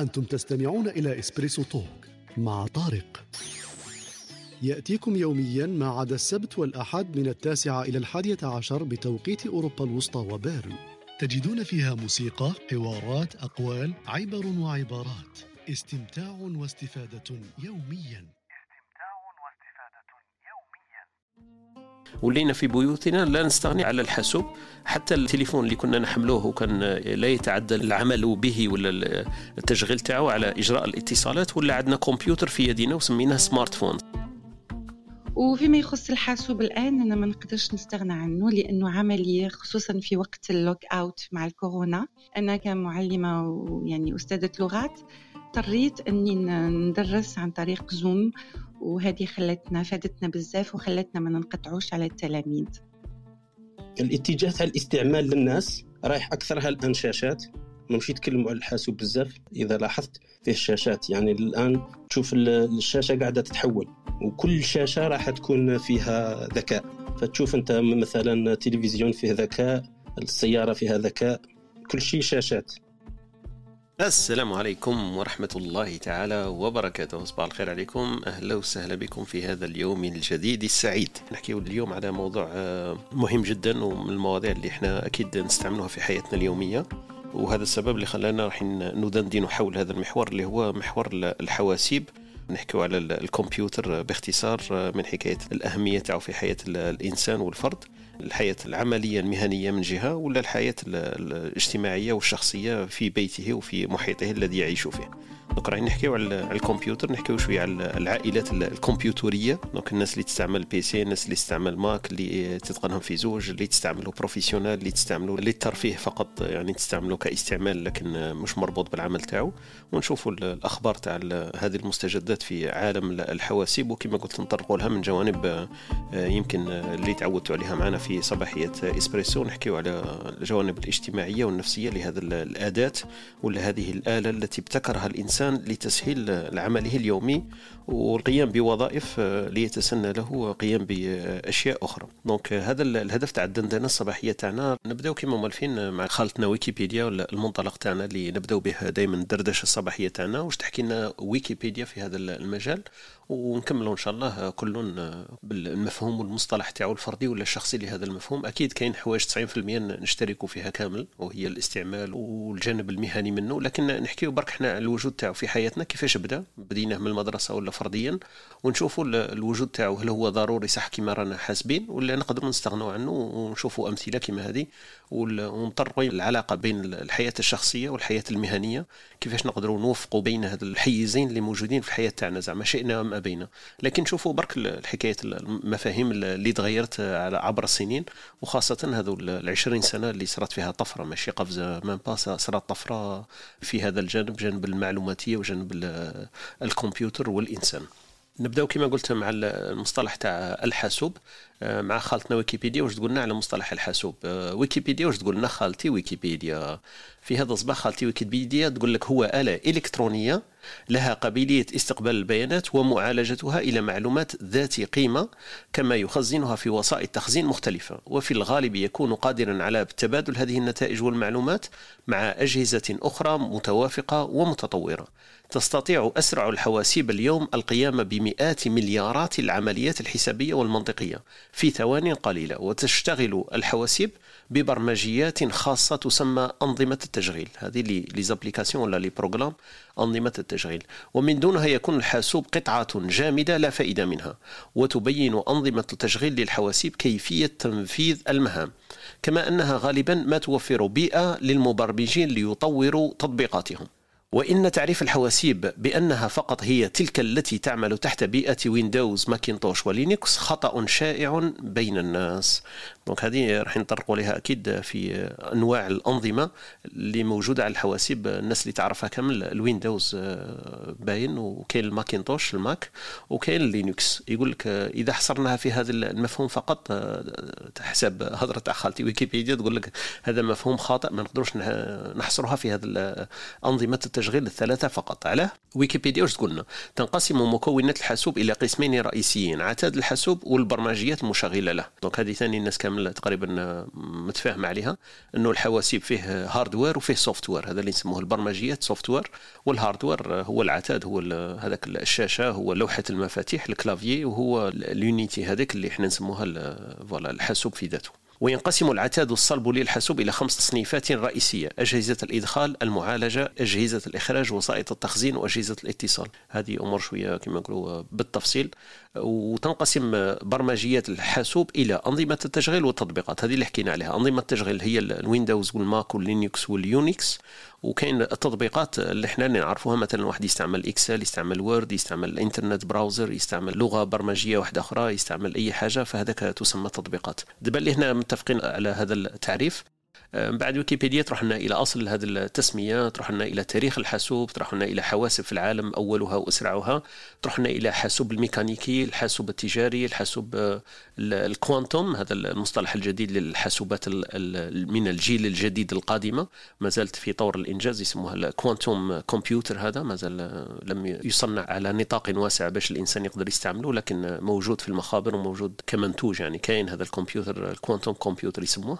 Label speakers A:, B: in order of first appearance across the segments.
A: أنتم تستمعون إلى إسبريسو توك مع طارق. يأتيكم يوميا ما عدا السبت والأحد من التاسعة إلى الحادية عشر بتوقيت أوروبا الوسطى وبيرن. تجدون فيها موسيقى، حوارات، أقوال، عبر وعبارات. استمتاع واستفادة يوميا.
B: ولينا في بيوتنا لا نستغني على الحاسوب. حتى التليفون اللي كنا نحملوه وكان لا يتعدى العمل به ولا التشغيل تاعو على إجراء الاتصالات ولا عندنا كمبيوتر في يدنا وسميناه smart phone.
C: وفيما يخص الحاسوب الآن أنا ما نقدرش نستغنى عنه لأنه عملي خصوصا في وقت ال lockout مع الكورونا. أنا كمعلمة ويعني أستاذة لغات اضطريت أني ندرس عن طريق Zoom وهذه خلتنا فادتنا بزاف وخلتنا ما ننقطعوش على التلاميذ.
D: الاتجاه تاع الاستعمال للناس رايح اكثرها الآن شاشات؟ ماشي يتكلموا على الحاسوب بزاف إذا لاحظت فيه الشاشات. يعني الآن تشوف الشاشة قاعدة تتحول وكل شاشة راح تكون فيها ذكاء. فتشوف أنت مثلا تلفزيون فيه ذكاء السيارة فيها ذكاء كل شيء شاشات.
B: السلام عليكم ورحمة الله تعالى وبركاته. صباح الخير عليكم. أهلا وسهلا بكم في هذا اليوم الجديد السعيد. نحكي اليوم على موضوع آه، مهم جدا ومن المواضيع اللي إحنا أكيد نستعملوها في حياتنا اليومية. وهذا السبب اللي خلانا راح ندندن حول هذا المحور اللي هو محور الحواسيب. نحكيو على الكمبيوتر باختصار آه، من حكاية الأهمية تاعو في حياة الإنسان والفرد. الحياة العملية المهنية من جهة ولا الحياة الاجتماعية والشخصية في بيته وفي محيطه الذي يعيش فيه. donc راح نحكيو على الكمبيوتر نحكيو شوية على العائلات الكمبيوترية. donc الناس اللي تستعمل PC الناس اللي تستعمل Mac اللي تتقنهم في زوج اللي تستعملوا professionnel اللي تستعملوا للترفيه فقط يعني تستعملوا كاستعمال لكن مش مربوط بالعمل تاعو. ونشوفوا الأخبار تاع هذه المستجدات في عالم الحواسيب. وكما قلت نطرقوا لها من جوانب آه، يمكن اللي تعودتوا عليها معنا في صباحية إسبريسو. نحكيو على الجوانب الاجتماعية والنفسية لهذا الأداة ولا هذه الآلة التي ابتكرها الإنسان الإنسان لتسهيل عمله اليومي والقيام بوظائف آه، ليتسنى له قيام بأشياء أخرى. donc هذا الهدف تاع الدندنة الصباحية تاعنا. نبداو كما مولفين مع خالتنا ويكيبيديا ولا المنطلق تاعنا اللي نبداو به دائما الدردشة الصباحية تاعنا. واش تحكي لنا ويكيبيديا في هذا المجال؟ ونكملوا إن شاء الله كل بالمفهوم والمصطلح تاعو الفردي ولا الشخصي لهذا المفهوم. أكيد كاين حوايج 90% نشتركوا فيها كامل وهي الاستعمال والجانب المهني منه. لكن نحكيو برك إحنا الوجود تاعو في حياتنا كيفاش بدا. بديناه من المدرسة ولا فرديا ونشوفوا الوجود تاعو هل هو ضروري صح كما رانا حاسبين ولا نقدروا نستغنوا عنه ونشوفوا أمثلة كما هذه ونطرقوا العلاقة بين الحياة الشخصية والحياة المهنية كيفاش نقدروا نوفقوا بين هذ الحيزين اللي موجودين في الحياة تاعنا زعما شئنا أم أبينا. لكن شوفوا برك الحكاية المفاهيم اللي تغيرت عبر السنين وخاصة هذو ال 20 سنة اللي صارت فيها طفرة ماشي قفزة مان با صارت طفرة في هذا الجانب جانب المعلوماتية وجانب الكمبيوتر والإنسان. نبداو كما قلت مع المصطلح تاع الحاسوب. مع خالتنا ويكيبيديا واش تقولنا على مصطلح الحاسوب؟ آه، ويكيبيديا واش تقول لنا خالتي ويكيبيديا؟ في هذا الصباح خالتي ويكيبيديا تقول لك هو آلة إلكترونية لها قابلية استقبال البيانات ومعالجتها إلى معلومات ذات قيمة كما يخزنها في وسائط تخزين مختلفة. وفي الغالب يكون قادرا على تبادل هذه النتائج والمعلومات مع أجهزة أخرى متوافقة ومتطورة. تستطيع أسرع الحواسيب اليوم القيام بمئات مليارات العمليات الحسابية والمنطقية. في ثوان قليلة وتشتغل الحواسيب ببرمجيات خاصة تسمى أنظمة التشغيل. هذه les applications ولا les programmes؟ أنظمة التشغيل. ومن دونها يكون الحاسوب قطعة جامدة لا فائدة منها وتبين أنظمة التشغيل للحواسيب كيفية تنفيذ المهام كما أنها غالبا ما توفر بيئة للمبرمجين ليطوروا تطبيقاتهم. وإن تعريف الحواسيب بأنها فقط هي تلك التي تعمل تحت بيئة Windows Macintosh و Linux خطأ شائع بين الناس. donc هذه راح نطرقوا لها أكيد في أنواع الأنظمة اللي موجودة على الحواسيب. الناس اللي تعرفها كامل ال Windows آه، باين وكاين ال Macintosh ال Mac وكاين Linux يقول لك إذا حصرناها في هذا المفهوم فقط آه، حسب هضرة تاع خالتي ويكيبيديا تقول لك هذا مفهوم خاطئ ما نقدروش نحصرها في هذا أنظمة التشغيل الثلاثة فقط. علاه؟ ويكيبيديا واش تقول لنا تنقسم مكونات الحاسوب إلى قسمين رئيسيين عتاد الحاسوب والبرمجيات المشغلة له. donc هذه ثاني الناس كاملة كامل تقريبا متفاهم عليها إنه الحواسيب فيه hardware وفيه software هذا اللي نسموه البرمجيات software وال hardware هو العتاد هو هذاك الشاشة هو لوحة المفاتيح ال clavier وهو ال unité هذاك اللي إحنا نسموها voilà الحاسوب في ذاته. وينقسم العتاد الصلب للحاسوب إلى خمس تصنيفات رئيسية أجهزة الإدخال المعالجة أجهزة الإخراج وسائط التخزين وأجهزة الاتصال. هذه أمور شوية كما نقولوا بالتفصيل. وتنقسم برمجيات الحاسوب إلى أنظمة التشغيل والتطبيقات. هذه اللي حكينا عليها. أنظمة التشغيل هي الويندوز والماك واللينكس واليونكس. وكاين التطبيقات اللي إحنا نعرفوها. مثلا واحد يستعمل Excel يستعمل Word يستعمل ال internet browser يستعمل لغة برمجية واحدة أخرى يستعمل أي حاجة. فهذاك تسمى تطبيقات. دابا اللي هنا متفقين على هذا التعريف من بعد ويكيبيديا تروح لنا إلى أصل هذه التسمية تروح لنا إلى تاريخ الحاسوب تروح لنا إلى حواسب في العالم أولها وأسرعها تروح لنا إلى حاسوب الميكانيكي الحاسوب التجاري الحاسوب ال quantum هذا المصطلح الجديد للحاسوبات من الجيل الجديد القادمة. ما زالت في طور الإنجاز يسموها ال quantum computer هذا. ما زال لم يصنع على نطاق واسع باش الإنسان يقدر يستعمله لكن موجود في المخابر وموجود كمنتوج يعني كاين هذا الكمبيوتر ال quantum computer يسموه.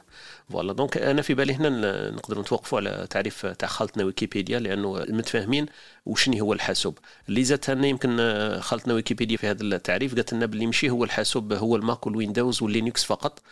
B: voilà donc أنا في بالي هنا نقدر نتوقفوا على تعريف تاع خالتنا ويكيبيديا لأنه متفاهمين وشني هو الحاسوب. اللي زادت لنا يمكن خالتنا ويكيبيديا في هذا التعريف قالت لنا باللي مشي هو الحاسوب هو الماك والويندوز واللينكس فقط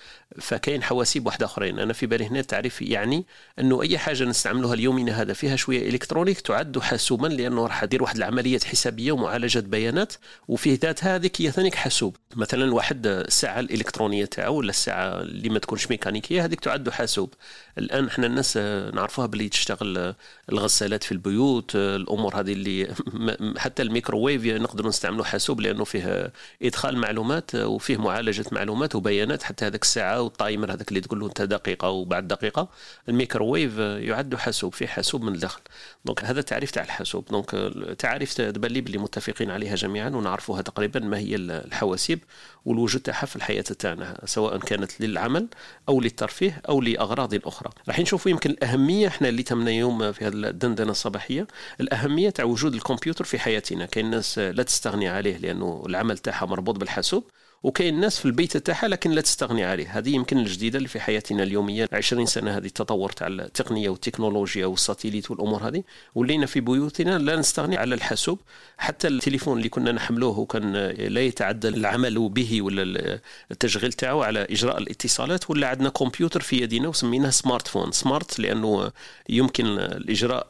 B: فكاين حواسيب واحدة أخرين. أنا في بالي هنا التعريف يعني إنه أي حاجة نستعملوها اليومنا هذا فيها شوية électronique تعد حاسوبا لأنه راح دير واحد العمليات حسابية ومعالجة بيانات وفيه ذاتها هذيك هي ثاني حاسوب. مثلا واحد الساعة الإلكترونية تاعو ولا الساعة اللي ما تكونش ميكانيكية هذيك تعد حاسوب. الآن إحنا الناس نعرفوها باللي تشتغل الغسالات في البيوت الأمور هذه اللي حتى الميكروويف نقدر نستعملوا حاسوب لأنه فيه إدخال معلومات وفيه معالجة معلومات وبيانات حتى هذاك الساعة وال timer هذاك اللي تقول له أنت دقيقة وبعد دقيقة. الميكروويف يعد حاسوب فيه حاسوب من الداخل. donc هذا تعريف تاع الحاسوب. donc تعريف تبان لي باللي متفقين عليها جميعا ونعرفوها تقريبا ما هي الحواسيب والوجود تاعها في الحياة تاعنا سواء كانت للعمل أو للترفيه أو لأغراض أخرى. راح نشوفوا يمكن الأهمية إحنا اللي تمنا يوم في هذه الدندنة الصباحية الأهمية تاع وجود الكمبيوتر في حياتنا. كاين الناس لا تستغني عليه لأنه العمل تاعها مربوط بالحاسوب. وكاين الناس في البيت تاعها لكن لا تستغني عليه. هذه يمكن الجديدة اللي في حياتنا اليومية. 20 سنة هذه التطور تاع التقنية والتكنولوجيا وال satellite والأمور هذه. ولينا في بيوتنا لا نستغني على الحاسوب. حتى التليفون اللي كنا نحملوه وكان لا يتعدى العمل به ولا التشغيل تاعو على إجراء الاتصالات ولا عندنا كمبيوتر في يدنا وسميناه smartphone. smart لأنه يمكن الإجراء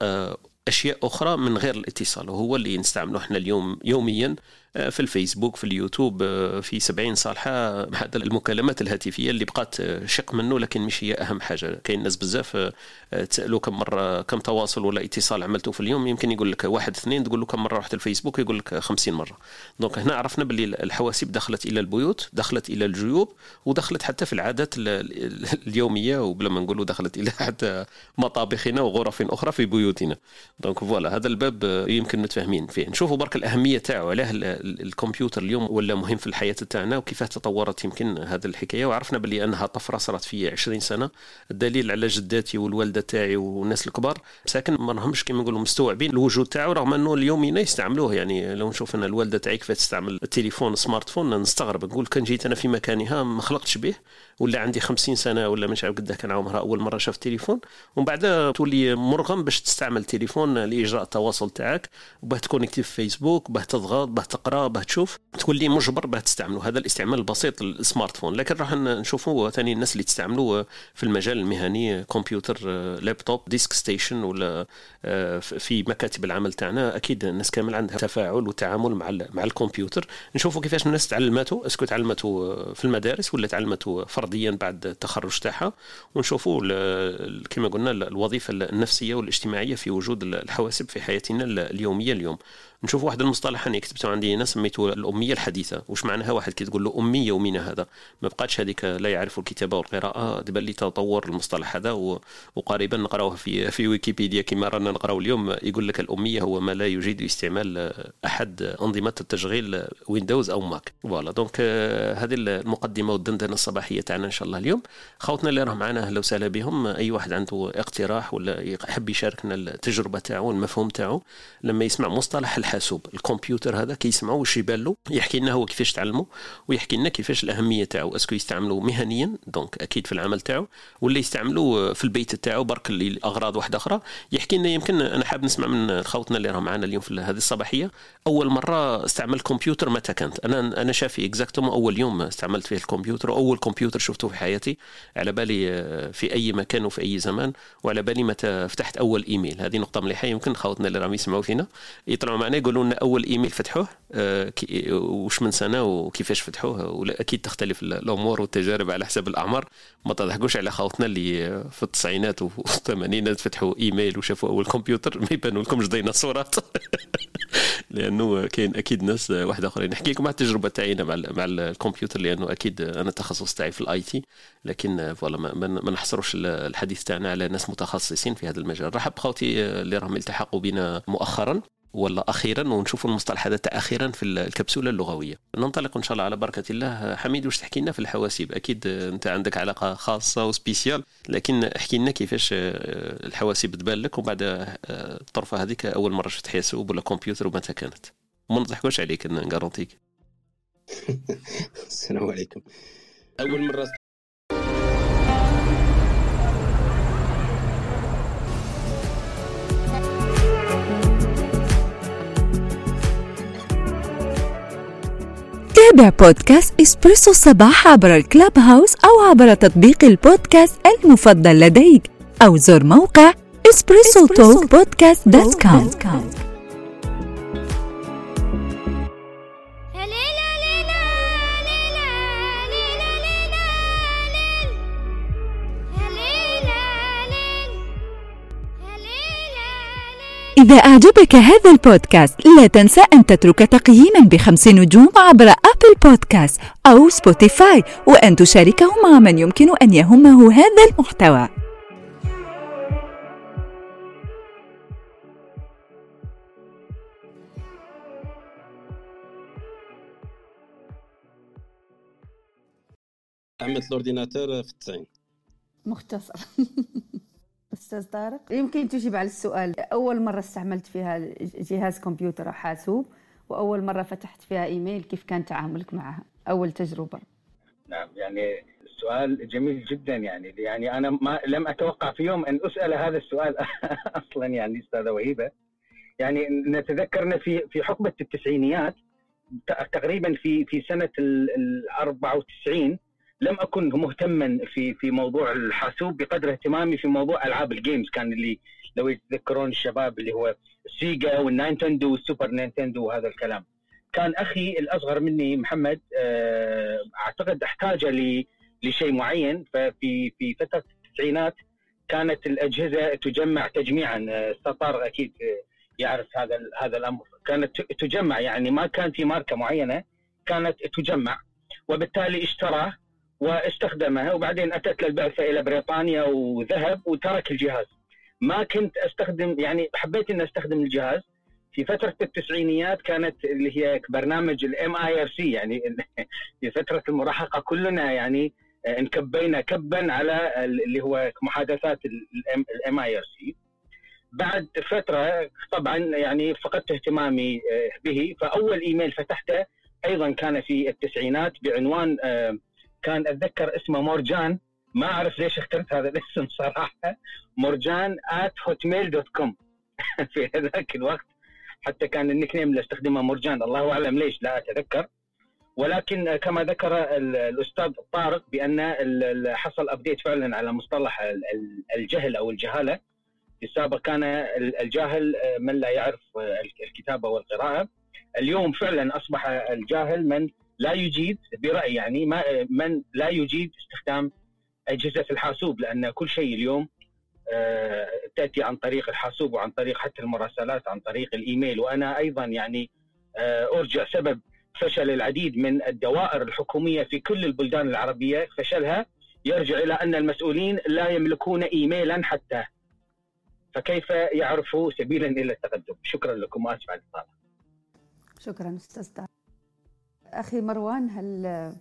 B: أشياء أخرى من غير الاتصال وهو اللي نستعمله إحنا اليوم يوميا. في الفيسبوك في اليوتيوب في 70 صالحة هذا المكالمات الهاتفية اللي بقات شق منه لكن مش هي أهم حاجة. كاين ناس بزاف تسألوا كم مرة كم تواصل ولا اتصال عملته في اليوم. يمكن يقول لك واحد اثنين تقول له كم مرة رحت الفيسبوك يقول لك 50 مرة. donc هنا عرفنا باللي الحواسيب دخلت إلى البيوت دخلت إلى الجيوب ودخلت حتى في العادات اليومية وبلا ما نقولوا دخلت إلى حتى مطابخنا وغرف أخرى في بيوتنا. donc voilà هذا الباب يمكن متفاهمين فيه. نشوفوا برك الأهمية تاعو علاه الكمبيوتر اليوم ولا مهم في الحياة تاعنا وكيف تطورت يمكن هذه الحكاية. وعرفنا بلي أنها طفرة صارت في 20 سنة. الدليل على جداتي والوالدة تاعي والناس الكبار ساكن ما راهمش كيما نقولوا مستوعبين الوجود تاعو رغم أنه اليوم يستعملوه. يعني لو نشوف أنا الوالدة تاعي كيف تستعمل التليفون ال smartphone نستغرب نقول كان جيت أنا في مكانها ما خلقتش به. ولا عندي 50 سنة ولا مش عارف قد كان عمرها أول مرة شاف التليفون ومن بعد تولي مرغم باش تستعمل التليفون لإجراء التواصل تاعك. وباه ت connecter في فيسبوك باه تضغط باه تقرأ باه تشوف. تولي مجبر باه تستعمله. هذا الاستعمال البسيط لل smartphone. لكن راح نشوفوا ثاني الناس اللي تستعملوا في المجال المهني كمبيوتر laptop desk station ولا في مكاتب العمل تاعنا. أكيد الناس كامل عندها تفاعل وتعامل مع مع الكمبيوتر. نشوفوا كيفاش الناس تعلماتوا أسكو تعلماتوا في المدارس ولا تعلماتوا فرديا بعد التخرج تاعها. ونشوفوا كما قلنا الوظيفة النفسية والاجتماعية في وجود الحواسب في حياتنا اليومية اليوم. نشوف واحد المصطلح أنا كتبته عندي هنا سميته الأمية الحديثة. واش معناها واحد كي تقول له أمي يومنا هذا؟ ما بقاتش هذيك لا يعرف الكتابة والقراءة دابا اللي تطور المصطلح هذا وقريبا نقراوه في في ويكيبيديا. كما رانا نقراو اليوم يقول لك الأمية هو ما لا يجيد استعمال أحد أنظمة التشغيل ويندوز أو ماك voilà donc هذه المقدمة والدندنة الصباحية تاعنا إن شاء الله اليوم. خوتنا اللي راه معنا أهلا وسهلا بهم. أي واحد عنده اقتراح ولا يحب يشاركنا التجربة تاعو المفهوم تاعو لما يسمع مصطلح الحاسوب. الكمبيوتر هذا كيسمعوا واش يبان له؟ يحكي لنا هو كيفاش تعلمه ويحكي لنا كيفاش الأهمية تاعو est-ce que يستعملوا مهنيا donc أكيد في العمل تاعو ولا يستعملوا في البيت تاعو برك لأغراض واحدة أخرى. يحكي لنا يمكن أنا حاب نسمع من خوتنا اللي راهم معنا اليوم في هذه الصباحية. أول مرة استعمل كمبيوتر متى كانت؟ أنا أنا شافي exactement أول يوم استعملت فيه الكمبيوتر اول كمبيوتر شفته في حياتي. على بالي آه، في أي مكان وفي أي زمان وعلى بالي متى فتحت أول إيميل. هذه نقطة مليحة يمكن خوتنا اللي راهم يسمعوا فينا يطلعوا معنا. يقولوا لنا أول إيميل فتحوه آه، وش من سنة وكيفاش فتحوه واكيد تختلف الأمور والتجارب على حسب الأعمار. ما تضحكوش على خوتنا اللي في التسعينات والثمانينات فتحوا إيميل وشافوا أول كمبيوتر ما يبانوا لكمش ديناصورات لأنه كاين أكيد ناس واحد آخرين. نحكي لكم على التجربة تاعينا مع مع الكمبيوتر لأنه أكيد أنا التخصص تاعي في ال IT لكن voilà ما نحصروش الحديث تاعنا على ناس متخصصين في هذا المجال. رحب خوتي اللي راهم التحقوا بنا مؤخرا. ولا أخيرا ونشوفوا المصطلح هذا أخيرا في الكبسولة اللغوية. ننطلق إن شاء الله على بركة الله. حميد واش تحكي لنا في الحواسيب؟ أكيد أنت عندك علاقة خاصة و spéciale لكن احكي لنا كيفاش الحواسيب تبان لك وبعد الطرفة هذيك أول مرة شفت حاسوب ولا كمبيوتر ومتى كانت؟ وما نضحكوش عليك نغارونتيك
D: السلام عليكم. أول مرة
E: تابع بودكاست إسبريسو الصباح عبر الكلاب هاوس أو عبر تطبيق البودكاست المفضل لديك أو زر موقع EspressoTalk Podcast dot com إذا أعجبك هذا البودكاست لا تنسى أن تترك تقييما بخمس نجوم عبر Apple Podcast أو Spotify وأن تشاركه مع من يمكن أن يهمه هذا المحتوى.
D: عملت ال ordinateur في التسعين.
F: مختصر. أستاذ طارق؟ يمكن تجيب على السؤال. أول مرة استعملت فيها جهاز كمبيوتر أو حاسوب وأول مرة فتحت فيها إيميل كيف كان تعاملك معها؟ أول تجربة.
G: نعم يعني السؤال جميل جدا يعني يعني أنا ما لم أتوقع في يوم أن أسأل هذا السؤال أصلا يعني أستاذة وهيبة. يعني نتذكرنا في في حقبة التسعينيات تقريبا في في سنة ال 94 لم أكن مهتما في في موضوع الحاسوب بقدر اهتمامي في موضوع ألعاب الجيمز كان اللي لو يتذكرون الشباب اللي هو السيجا والنينتندو والسوبر نينتندو وهذا الكلام. كان أخي الأصغر مني محمد آه، أعتقد أحتاج لشيء معين. ففي في فترة التسعينات كانت الأجهزة تجمع تجميعا. آه، أستاذ طارق أكيد يعرف هذا هذا الأمر. كانت تجمع يعني ما كان في ماركة معينة كانت تجمع. وبالتالي اشتراه واستخدمها وبعدين أتت للبعثه إلى بريطانيا وذهب وترك الجهاز. ما كنت أستخدم يعني حبيت إني أستخدم الجهاز. في فترة التسعينيات كانت اللي هي برنامج ال mIRC يعني في فترة المراهقة كلنا يعني انكبينا كبا على اللي هو محادثات ال mIRC بعد فترة طبعا يعني فقدت اهتمامي آه، به. فأول إيميل فتحته أيضا كان في التسعينات بعنوان آه، كان أتذكر اسمه مورجان. ما أعرف ليش اخترت هذا الاسم صراحة. مورجان @hotmail dot com في هذاك الوقت حتى كان ال nickname اللي استخدمه مورجان. الله أعلم ليش لا أتذكر. ولكن كما ذكر الأستاذ طارق بأن حصل update فعلا على مصطلح الجهل أو الجهالة. في السابق كان الجاهل من لا يعرف الكتابة والقراءة. اليوم فعلا أصبح الجاهل من لا يجيد برايي يعني ما من لا يجيد استخدام أجهزة الحاسوب لأن كل شيء اليوم آه، تأتي عن طريق الحاسوب وعن طريق حتى المراسلات عن طريق الإيميل. وأنا أيضا يعني آه، أرجع سبب فشل العديد من الدوائر الحكومية في كل البلدان العربية. فشلها يرجع إلى أن المسؤولين لا يملكون ايميلا حتى. فكيف يعرفوا سبيلا إلى التقدم؟ شكرا لكم وأسف على الإطالة.
F: شكرا أستاذ أخي مروان هل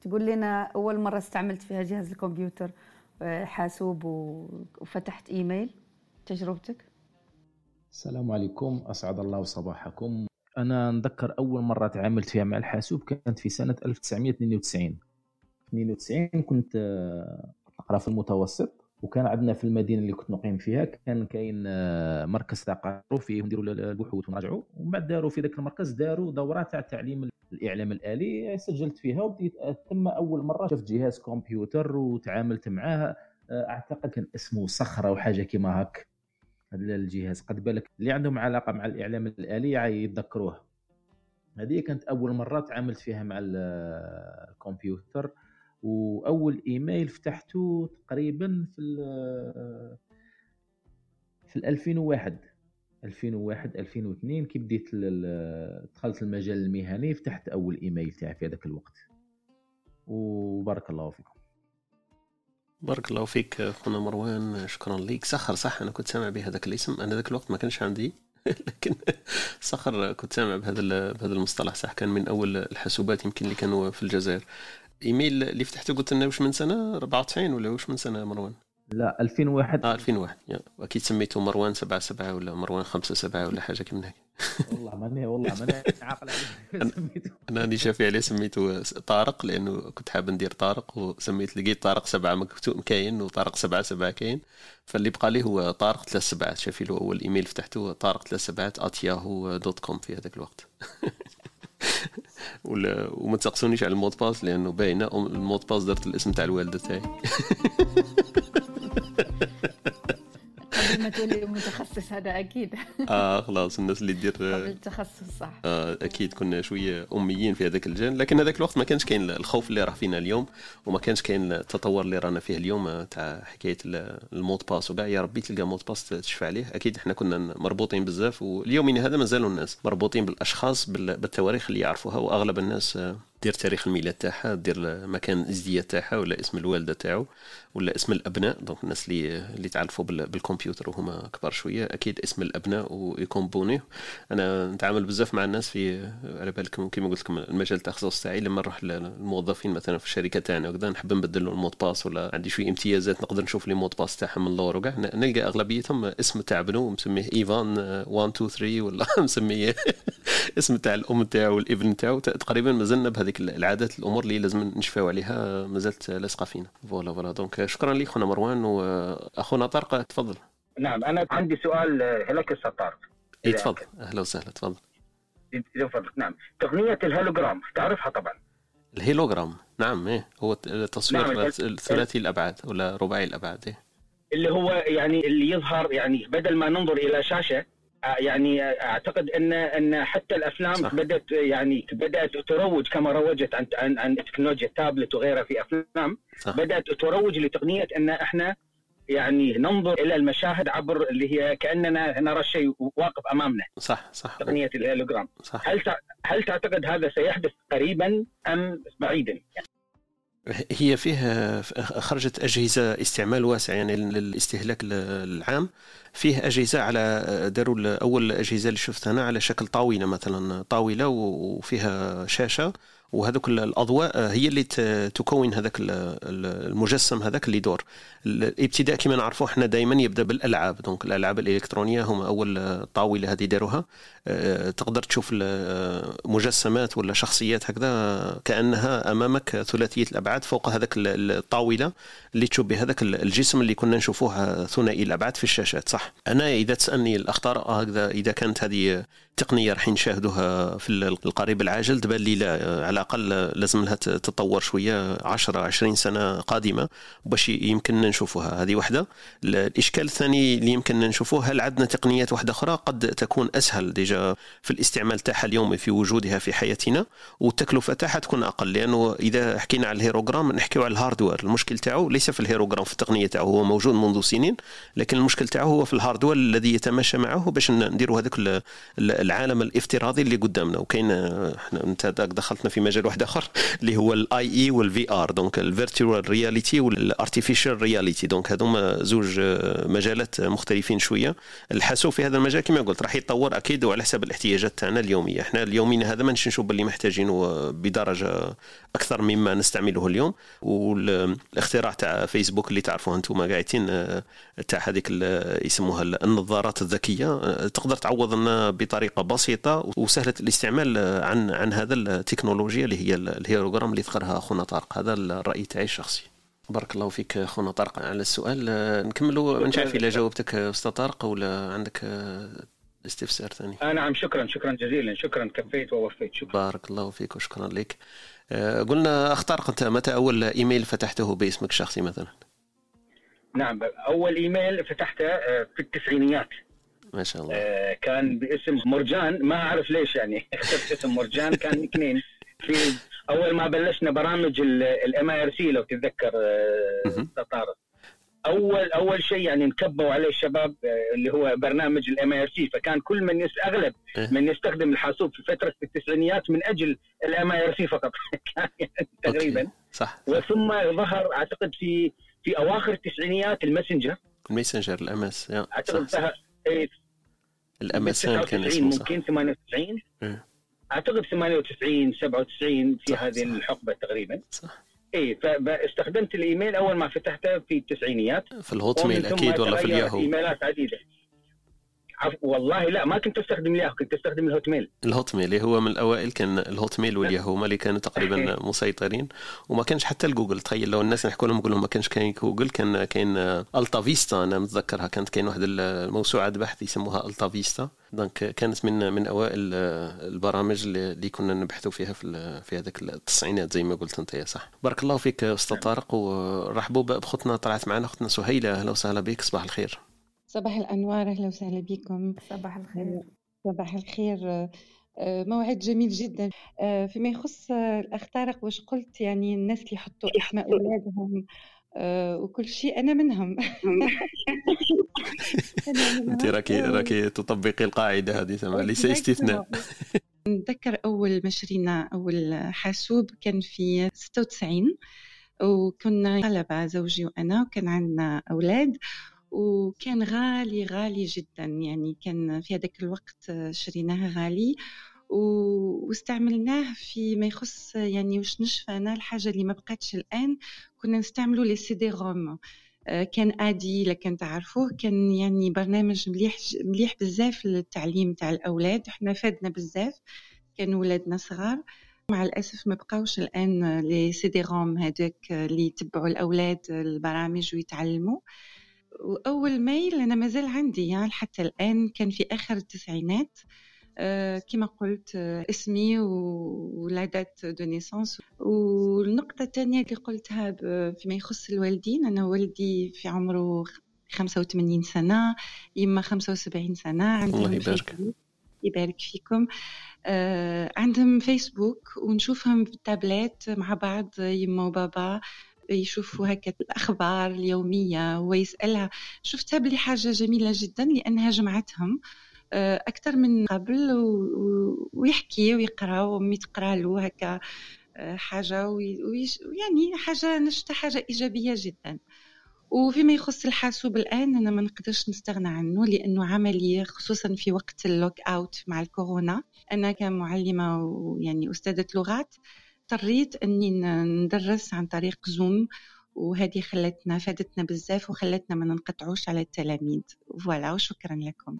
F: تقول لنا أول مرة استعملت فيها جهاز الكمبيوتر آه، حاسوب وفتحت إيميل؟ تجربتك؟
H: السلام عليكم أسعد الله صباحكم. أنا نذكر أول مرة تعاملت فيها مع الحاسوب كانت في سنة 1992 92 كنت آه، نقرا في المتوسط. وكان عندنا في المدينة اللي كنت نقيم فيها كان كاين آه، مركز ثقافي فيه نديروا البحوث ونراجعوا. ومن بعد داروا في ذاك المركز داروا دورة تاع تعليم الإعلام الآلي سجلت فيها. وبديت ثم أول مرة شفت جهاز كمبيوتر وتعاملت معاه آه، أعتقد كان اسمه صخرة وحاجه كيما هك هذا الجهاز قد بالك. اللي عندهم علاقة مع الإعلام الآلي يتذكروه. هذه كانت أول مرة تعاملت فيها مع الكمبيوتر. وأول إيميل فتحته تقريبا في في 2001 2001 2002 كي بديت دخلت المجال المهني فتحت أول إيميل تاعي في هذاك الوقت. وبارك الله فيكم.
B: بارك الله فيك خونا مروان شكرا ليك. سخر صح؟ أنا كنت سامع بهذاك الاسم. أنا ذاك الوقت ما كانش عندي لكن سخر كنت سامع بهذا بهذا المصطلح صح؟ كان من أول الحاسوبات يمكن اللي كانوا في الجزائر. إيميل اللي فتحته قلت لنا واش من سنة؟ 94 ولا واش من سنة مروان؟
H: لا 2001
B: آه 2001 وأكيد سميته مروان 77 ولا مروان 57 ولا حاجة كيما هيك.
H: والله ماني والله ماني عاقل
B: عليه. أنا راني شافي عليه سميته طارق لأنه كنت حاب ندير طارق وسميت لقيت طارق سبعة مكتوب كاين وطارق سبعة سبعة كاين. فاللي بقى لي هو طارق ثلاث سبعات شافي له أول إيميل فتحته طارق ثلاث سبعات at Yahoo dot com في هذاك الوقت. وما تسقسونيش على ال mot de passe لأنه باينة. ال mot de passe درت الاسم تاع الوالدة تاعي.
F: قبل ما تولي متخصص هذا أكيد.
B: آه خلاص الناس اللي تدير
F: قبل التخصص صح.
B: آه أكيد كنا شوية أميين في هذاك الجانب لكن هذاك الوقت ما كانش كاين الخوف اللي راه فينا اليوم وما كانش كاين التطور اللي رانا فيه اليوم آه، تاع حكاية ال mot de passe. وكاع يا ربي تلقى mot de passe تشفى عليه. أكيد إحنا كنا مربوطين بزاف واليوم هذا مازالوا الناس مربوطين بالأشخاص بالتواريخ اللي يعرفوها وأغلب الناس آه، دير تاريخ الميلاد تاعها دير مكان الإزدياد تاعها ولا اسم الوالدة تاعو. ولا اسم الأبناء؟ donc الناس اللي اللي تعرفوا بالكمبيوتر وهما كبار شوية أكيد اسم الأبناء ويكومبونيه أنا نتعامل بزاف مع الناس في على بالكم كما قلت لكم المجال التخصص تاعي لما نروح للموظفين مثلا في الشركة تاعنا وكذا نحب نبدل له ال mot de passe ولا عندي شوية امتيازات نقدر نشوف les mots de passe تاعهم من اللور وكاع. نلقى أغلبيتهم اسم تاع بنو مسميه إيفان 1 2 3 ولا مسميه اسم تاع الأم تاعو والابن تاعو تقريبا مازلنا بهذيك العادات الأمور اللي لازم نشفاو عليها مازالت لاصقة فينا. voilà voilà. donc شكرا لك خونا مروان وأخونا طارق تفضل.
G: نعم أنا عندي سؤال لك أستاذ طارق.
B: اي تفضل. أهلا وسهلا تفضل.
G: تفضل. نعم. تقنية الهولوجرام تعرفها طبعا؟
B: الهيلوجرام نعم إيه هو التصوير نعم. ثلاثي الأبعاد ولا رباعي الأبعاد إيه؟
G: اللي هو يعني اللي يظهر يعني بدل ما ننظر إلى شاشة يعني أعتقد إن إن حتى الأفلام صح. بدأت يعني بدأت تروج كما روجت عن عن, عن تكنولوجيا التابلت وغيرها في أفلام صح. بدأت تروج لتقنية إن إحنا يعني ننظر إلى المشاهد عبر اللي هي كأننا نرى شيء واقف أمامنا
B: صح صح
G: تقنية الهيلوجرام صح هل هل تعتقد هذا سيحدث قريبا أم بعيدا؟ يعني
B: هي فيه خرجت أجهزة استعمال واسع يعني للاستهلاك العام. فيه أجهزة على داروا أول الاجهزه اللي شفتها أنا على شكل طاولة مثلا طاولة وفيها شاشة. وهذوك الأضواء هي اللي تكون هذاك المجسم هذاك اللي يدور. الابتداء كما نعرفوا إحنا دائما يبدأ بالألعاب. دونك الألعاب الإلكترونية هما أول طاولة هذه داروها آه، تقدر تشوف مجسمات ولا شخصيات هكذا كأنها أمامك ثلاثية الأبعاد فوق هذاك الطاولة اللي تشوف بهذاك الجسم اللي كنا نشوفوه ثنائي الأبعاد في الشاشات صح؟ أنا إذا تسألني الأخطار هكذا إذا كانت هذه تقنية راح نشاهدوها في القريب العاجل. تبان لي لا على الأقل لازم لها تتطور شوية 10 20 سنة قادمة باش يمكن نشوفوها. هذه واحدة الإشكال الثاني اللي يمكن نشوفوه هل عندنا تقنيات واحدة أخرى قد تكون أسهل déjà في الاستعمال تاعها اليومي في وجودها في حياتنا؟ والتكلفة تاعها تكون أقل لأنه إذا حكينا على الهولوغرام نحكيو على ال hardware. المشكل تاعو ليس في الهولوغرام في التقنية تاعو. هو موجود منذ سنين لكن المشكل تاعو هو في ال hardware الذي يتماشى معه باش نديروا هذاك العالم الافتراضي اللي قدامنا. وكاين إحنا أنت دخلتنا في مجال واحد آخر اللي هو ال AI وال VR donc ال virtual reality وال artificial reality donc هذوما زوج مجالات مختلفين شوية. الحاسوب في هذا المجال كما قلت راح يتطور أكيد وعلى حسب الاحتياجات تاعنا اليومية. إحنا اليومين هذا ما نشوف باللي محتاجينه بدرجة أكثر مما نستعمله اليوم. والاختراع تاع فيسبوك اللي تعرفوه أنتم قاعدين تاع هذيك يسموها النظارات الذكية تقدر تعوض لنا بطريقة بسيطة وسهلة الاستعمال عن عن هذا التكنولوجيا اللي هي الهولوغرام اللي ذكرها اخونا طارق. هذا الرأي تاعي الشخصي. بارك الله فيك اخونا طارق على السؤال. نكملوا. مش عارف اذا جاوبتك أستاذ طارق ولا عندك استفسار ثاني؟
G: آه نعم شكرا شكرا جزيلا. شكرا كفيت ووفيت. شكرا.
B: بارك الله فيك وشكرا لك. آه قلنا أخ طارق أنت متى أول إيميل فتحته باسمك الشخصي مثلا؟
G: نعم أول إيميل فتحته في التسعينيات.
B: ما شاء الله.
G: آه كان باسم مرجان ما أعرف ليش يعني. اخترت اسم مرجان كان اثنين. في أول ما بلشنا برامج ال mIRC لو تتذكر أستاذ طارق اول أول شيء يعني انكبوا عليه الشباب اللي هو برنامج ال mIRC فكان كل من يس أغلب من يستخدم الحاسوب في فترة التسعينيات من أجل ال mIRC فقط. كان يعني تقريبا.
B: صح,
G: صح. وثم ظهر أعتقد في في أواخر التسعينيات الماسنجر.
B: الماسنجر الام اس
G: أعتقد صح, صح.
B: ال MS كان
G: اسمه ممكن 98
B: آه.
G: أعتقد 98 97 في صح هذه صح. الحقبة تقريبا.
B: صح.
G: اي فاستخدمت الإيميل أول ما فتحته في التسعينيات.
B: في ال Hotmail أكيد ولا في الياهو؟
G: إيميلات عديدة. والله لا ما كنت أستخدم الياهو كنت أستخدم ال Hotmail
B: ال Hotmail هو من الأوائل كان ال Hotmail وال Yahoo هما اللي كانوا تقريبا مسيطرين. وما كانش حتى الجوجل تخيل لو الناس نحكوا لهم نقول لهم ما كانش كاين جوجل كان كاين AltaVista. أنا متذكرها كانت كاين واحد الموسوعه بحث يسموها AltaVista. donc كانت من من أوائل البرامج اللي كنا نبحثوا فيها في في هذاك التسعينات زي ما قلت أنت يا صح بارك الله فيك أستاذ طارق ورحبوا بخوتنا طلعت معنا أختنا سهيلة. أهلا وسهلا بك صباح الخير.
C: صباح الأنوار أهلا وسهلا بكم.
F: صباح الخير.
C: صباح الخير. موعد جميل جدا. فيما يخص الأخ طارق واش قلت؟ يعني الناس اللي يحطوا أسماء أولادهم وكل شيء أنا منهم.
B: أنت راكي راكي تطبقي القاعدة هذه ليس استثناء.
C: نتذكر أول ما شرينا أول حاسوب كان في 96 وكنا طلبة زوجي وأنا وكان عندنا أولاد. وكان غالي غالي جدا. يعني كان في هذاك الوقت شريناه غالي واستعملناه في ما يخص يعني واش نشفى الحاجة اللي ما بقاتش الآن. كنا نستعملوا les CD-ROM. كان Adi لكن تعرفوه. كان يعني برنامج مليح مليح بزاف للتعليم تاع الأولاد. إحنا فادنا بزاف. كانوا ولادنا صغار. مع الأسف ما بقاوش الآن les CD-ROM هذاك اللي يتبعوا الأولاد البرامج ويتعلموا. وأول mail أنا مازال عندي يعني حتى الآن كان في آخر التسعينات. أه كما قلت أه اسمي ولا date de naissance والنقطة الثانية اللي قلتها فيما يخص الوالدين أنا والدي في عمره 85 سنة يما 75 سنة عندهم
B: الله يبارك.
C: يبارك فيكم. أه عندهم فيسبوك ونشوفهم في التابلت مع بعض يما وبابا. يشوفوا هكا الأخبار اليومية ويسألها. شفتها بلي حاجة جميلة جدا لأنها جمعتهم أكثر من قبل ويحكي ويقرأ وأمي تقرأ له هكا حاجة ويعني حاجة نشتها حاجة إيجابية جدا. وفيما يخص الحاسوب الآن أنا ما نقدرش نستغنى عنه لأنه عملي خصوصا في وقت اللوك أوت مع الكورونا. أنا كمعلمة ويعني أستاذة لغات اضطريت اني ندرس عن طريق زوم وهذه خلتنا فادتنا بزاف وخلتنا ما ننقطعوش على التلاميذ. voilà وشكرا لكم.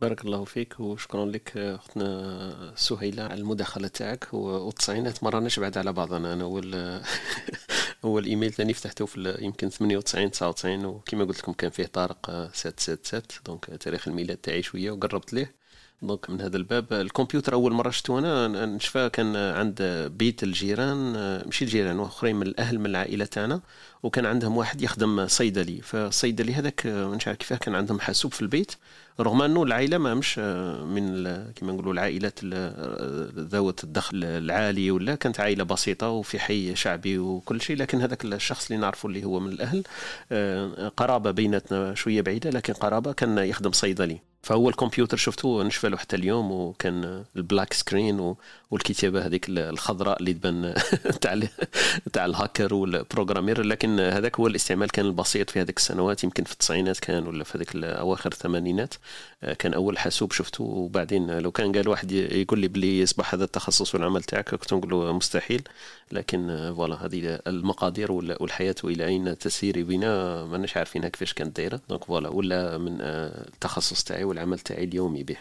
B: بارك الله فيك وشكرا لك أختنا سهيلة على المداخلة تاعك. والتسعينات مرة نشبعد على بعضنا. أنا أول أول إيميل ثاني فتحته في يمكن 98 99 وكما قلت لكم كان فيه طارق 777 donc تاريخ الميلاد تاعي شوية وقربت ليه. donc من هذا الباب. الكمبيوتر أول مرة شفتو أنا. نشفى كان عند بيت الجيران ماشي الجيران وأخرين من الأهل من العائلة تاعنا وكان عندهم واحد يخدم صيدلي. فالصيدلي هذاك مش عارف كيفاه كان عندهم حاسوب في البيت. رغم أنه العائلة ما مش من كما نقولوا العائلات ذوات الدخل العالي ولا كانت عائلة بسيطة وفي حي شعبي وكل شيء. لكن هذاك الشخص اللي نعرفه اللي هو من الأهل قرابة بيناتنا شوية بعيدة لكن قرابة كان يخدم صيدلي. فهو الكمبيوتر شفته نشفى حتى اليوم وكان ال black screen والكتابة هذيك الخضراء اللي تبان تاع تاع ال hacker وال programmeur. لكن هذاك هو الاستعمال كان البسيط في هذيك السنوات يمكن في التسعينات كان ولا في هذيك اواخر الثمانينات كان أول حاسوب شفته وبعدين لو كان قال واحد يقول لي بلي يصبح هذا التخصص والعمل تاعك كنت نقول له مستحيل. لكن voilà هذه المقادير والحياة والى أين تسير بنا؟ ماناش عارفينها كيفاش كانت دايرة. donc voilà ولا من التخصص تاعي والعمل تاعي اليومي به.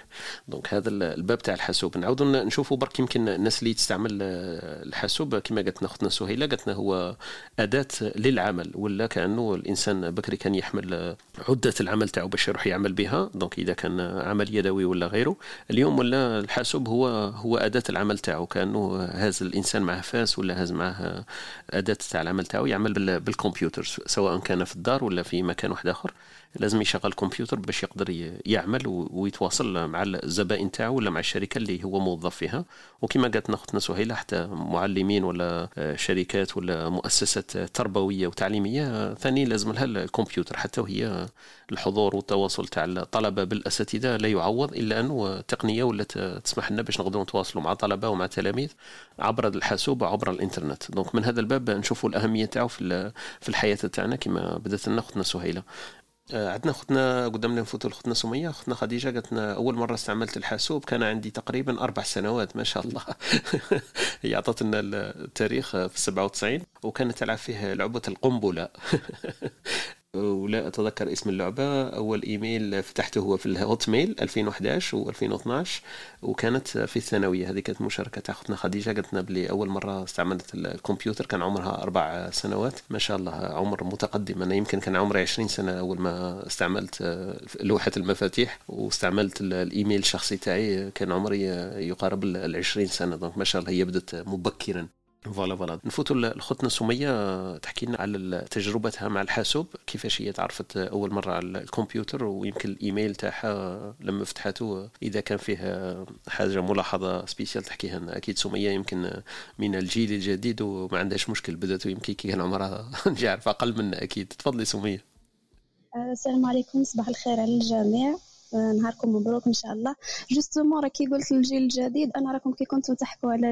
B: donc هذا الباب تاع الحاسوب. نعاودوا نشوفوا برك يمكن الناس اللي تستعمل الحاسوب. كما قالت لنا أختنا سهيلة قالت لنا هو أداة للعمل ولا كأنه الإنسان بكري كان يحمل عدة العمل تاعو باش يروح يعمل بها. donc إذا كان عمل يدوي ولا غيره. اليوم ولا الحاسوب هو هو أداة العمل تاعو. كأنه هاز الإنسان معه فاس ولا هاز معه أداة تاع العمل تاعو يعمل بالكمبيوتر سواء كان في الدار ولا في مكان واحد آخر. لازم يشغل الكمبيوتر باش يقدر يعمل ويتواصل مع الزبائن تاعو ولا مع الشركة اللي هو موظف فيها. وكما قالت اختنا سهيله حتى معلمين ولا شركات ولا مؤسسات تربوية وتعليمية ثاني لازم لها الكمبيوتر. حتى وهي الحضور والتواصل تاع الطلبة بالأساتذة لا يعوض إلا أنه التقنيه ولات تسمح لنا باش نقدروا نتواصلوا مع طلبة ومع تلاميذ عبر الحاسوب وعبر الإنترنت. دونك من هذا الباب نشوفوا الأهمية تاعو في الحياة تاعنا كما بدأت لنا اختنا سهيله آه، عندنا اختنا قدامنا نفوتوا اختنا سمية. اختنا خديجة قالت لنا أول مرة استعملت الحاسوب. كان عندي تقريبا أربع سنوات ما شاء الله. هي اعطت لنا التاريخ في 97 وكانت تلعب فيه لعبة القنبلة. ولا أتذكر اسم اللعبة. أول إيميل فتحته هو في الهوت ميل 2011 و2012 وكانت في الثانوية. هذه كانت مشاركة تاع أختنا خديجة. قالت لنا بلي اول مرة استعملت الكمبيوتر كان عمرها أربع سنوات. ما شاء الله عمر متقدم. أنا يمكن كان عمري 20 سنة أول ما استعملت لوحة المفاتيح واستعملت الإيميل الشخصي تاعي. كان عمري يقارب ال 20 سنة. donc ما شاء الله هي بدت مبكرا. voilà voilà. نفوتوا لخوتنا سميه تحكي لنا على تجربتها مع الحاسوب. كيفاش هي تعرفت أول مرة على الكمبيوتر؟ ويمكن الإيميل تاعها لما فتحته إذا كان فيه حاجة ملاحظة spéciale تحكيها لنا. أكيد سميه يمكن من الجيل الجديد وما عندهاش مشكل. بدأت يمكن كي كان عمرها نجي عارف أقل منا أكيد. تفضلي سميه
I: السلام عليكم. صباح الخير على الجميع. نهاركم مبروك إن شاء الله. justement كي قلت للجيل الجديد أنا راكم كي كنتوا تحكوا على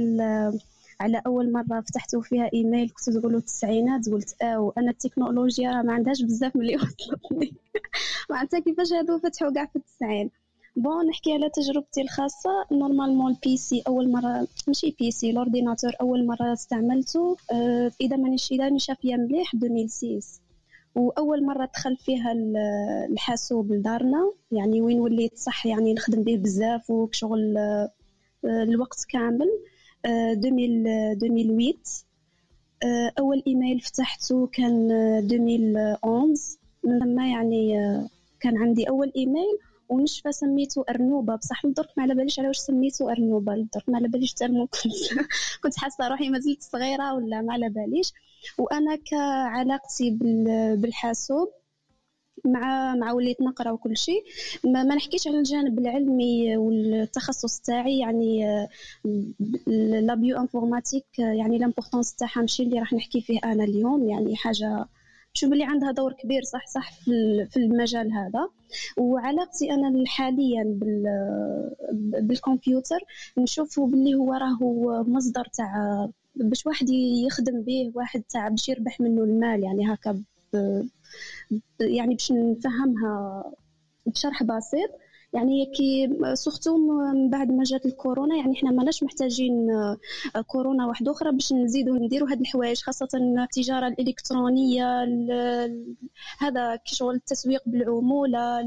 I: على أول مرة فتحتوا فيها إيميل كنتوا تقولوا التسعينات قلت آه أنا التكنولوجيا ما عندهاش بزاف ملي وصلتني. معناتها كيفاش هادو فتحوا كاع في التسعين. bon نحكي على تجربتي الخاصة. normalement ال PC أول مرة ماشي PC ال ordinateur أول مرة استعملته آه إذا مانيش إذا شافيا مليح 2006 وأول مرة دخل فيها الحاسوب لدارنا. يعني وين وليت صح يعني نخدم به بزاف وشغل آه الوقت كامل. 2008 آه، أول إيميل فتحته كان 2011 من ثم يعني آه، كان عندي أول إيميل ونشفى سميته أرنوبة. بصح لدرك ما على باليش على واش سميته أرنوبة. لدرك ما على باليش ترمو. كنت حاسة روحي مازلت صغيرة ولا ما على باليش. وأنا كعلاقتي بالحاسوب مع مع وليت نقرأ وكل شيء. ما, ما نحكيش على الجانب العلمي والتخصص تاعي يعني la bio-informatique يعني l'importance تاعها ماشي اللي راح نحكي فيه أنا اليوم يعني حاجة نشوف اللي عندها دور كبير صح صح في المجال هذا. وعلاقتي أنا حاليا بالكمبيوتر نشوفه باللي هو راهو مصدر تاع باش واحد يخدم به واحد تاع باش يربح منه المال يعني هكا يعني باش نفهمها بشرح بسيط يعني كي surtout من بعد ما جات الكورونا يعني حنا ماناش محتاجين كورونا واحدة أخرى باش نزيدو نديرو هاد الحوايج خاصة التجارة الإلكترونية هذا كي شغل التسويق بالعمولة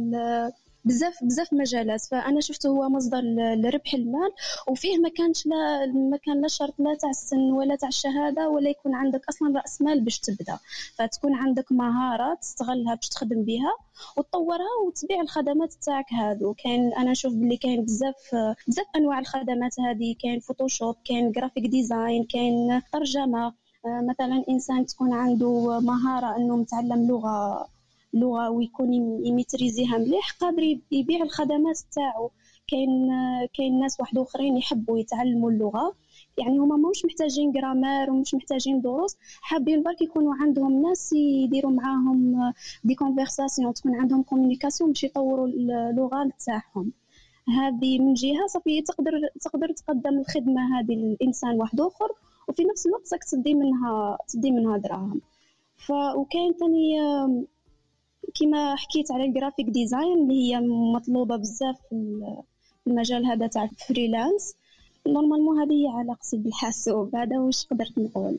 I: بزاف بزاف مجالات. فأنا شفته هو مصدر لربح المال وفيه ما كانش لا ما كان لا شرط لا تاع السن ولا تاع الشهادة ولا يكون عندك أصلا رأس مال باش تبدأ. فتكون عندك مهارات تستغلها باش تخدم بها وتطورها وتبيع الخدمات تاعك هادو. كاين أنا نشوف بلي كاين بزاف بزاف أنواع الخدمات هذه كاين Photoshop كاين graphic design كاين ترجمة. آه، مثلا إنسان تكون عنده مهارة إنه متعلم لغة لغة ويكون يميتريزيها مليح قادر يبيع الخدمات تاعو. كاين كاين ناس واحد آخرين يحبوا يتعلموا اللغة. يعني هما مش محتاجين grammaire ومش محتاجين دروس. حابين برك يكونوا عندهم ناس يديروا معاهم des conversations تكون عندهم communication باش يطوروا اللغة تاعهم. هذه من جهة صافي تقدر تقدر تقدم الخدمة هذه للانسان واحد آخر وفي نفس الوقت تدي منها تدي منها دراهم. ف وكاين ثاني كما حكيت على ال graphic design اللي هي مطلوبة بزاف في المجال هذا تاع ال freelance normalement هذه هي علاقتي بالحاسوب هذا واش قدرت نقول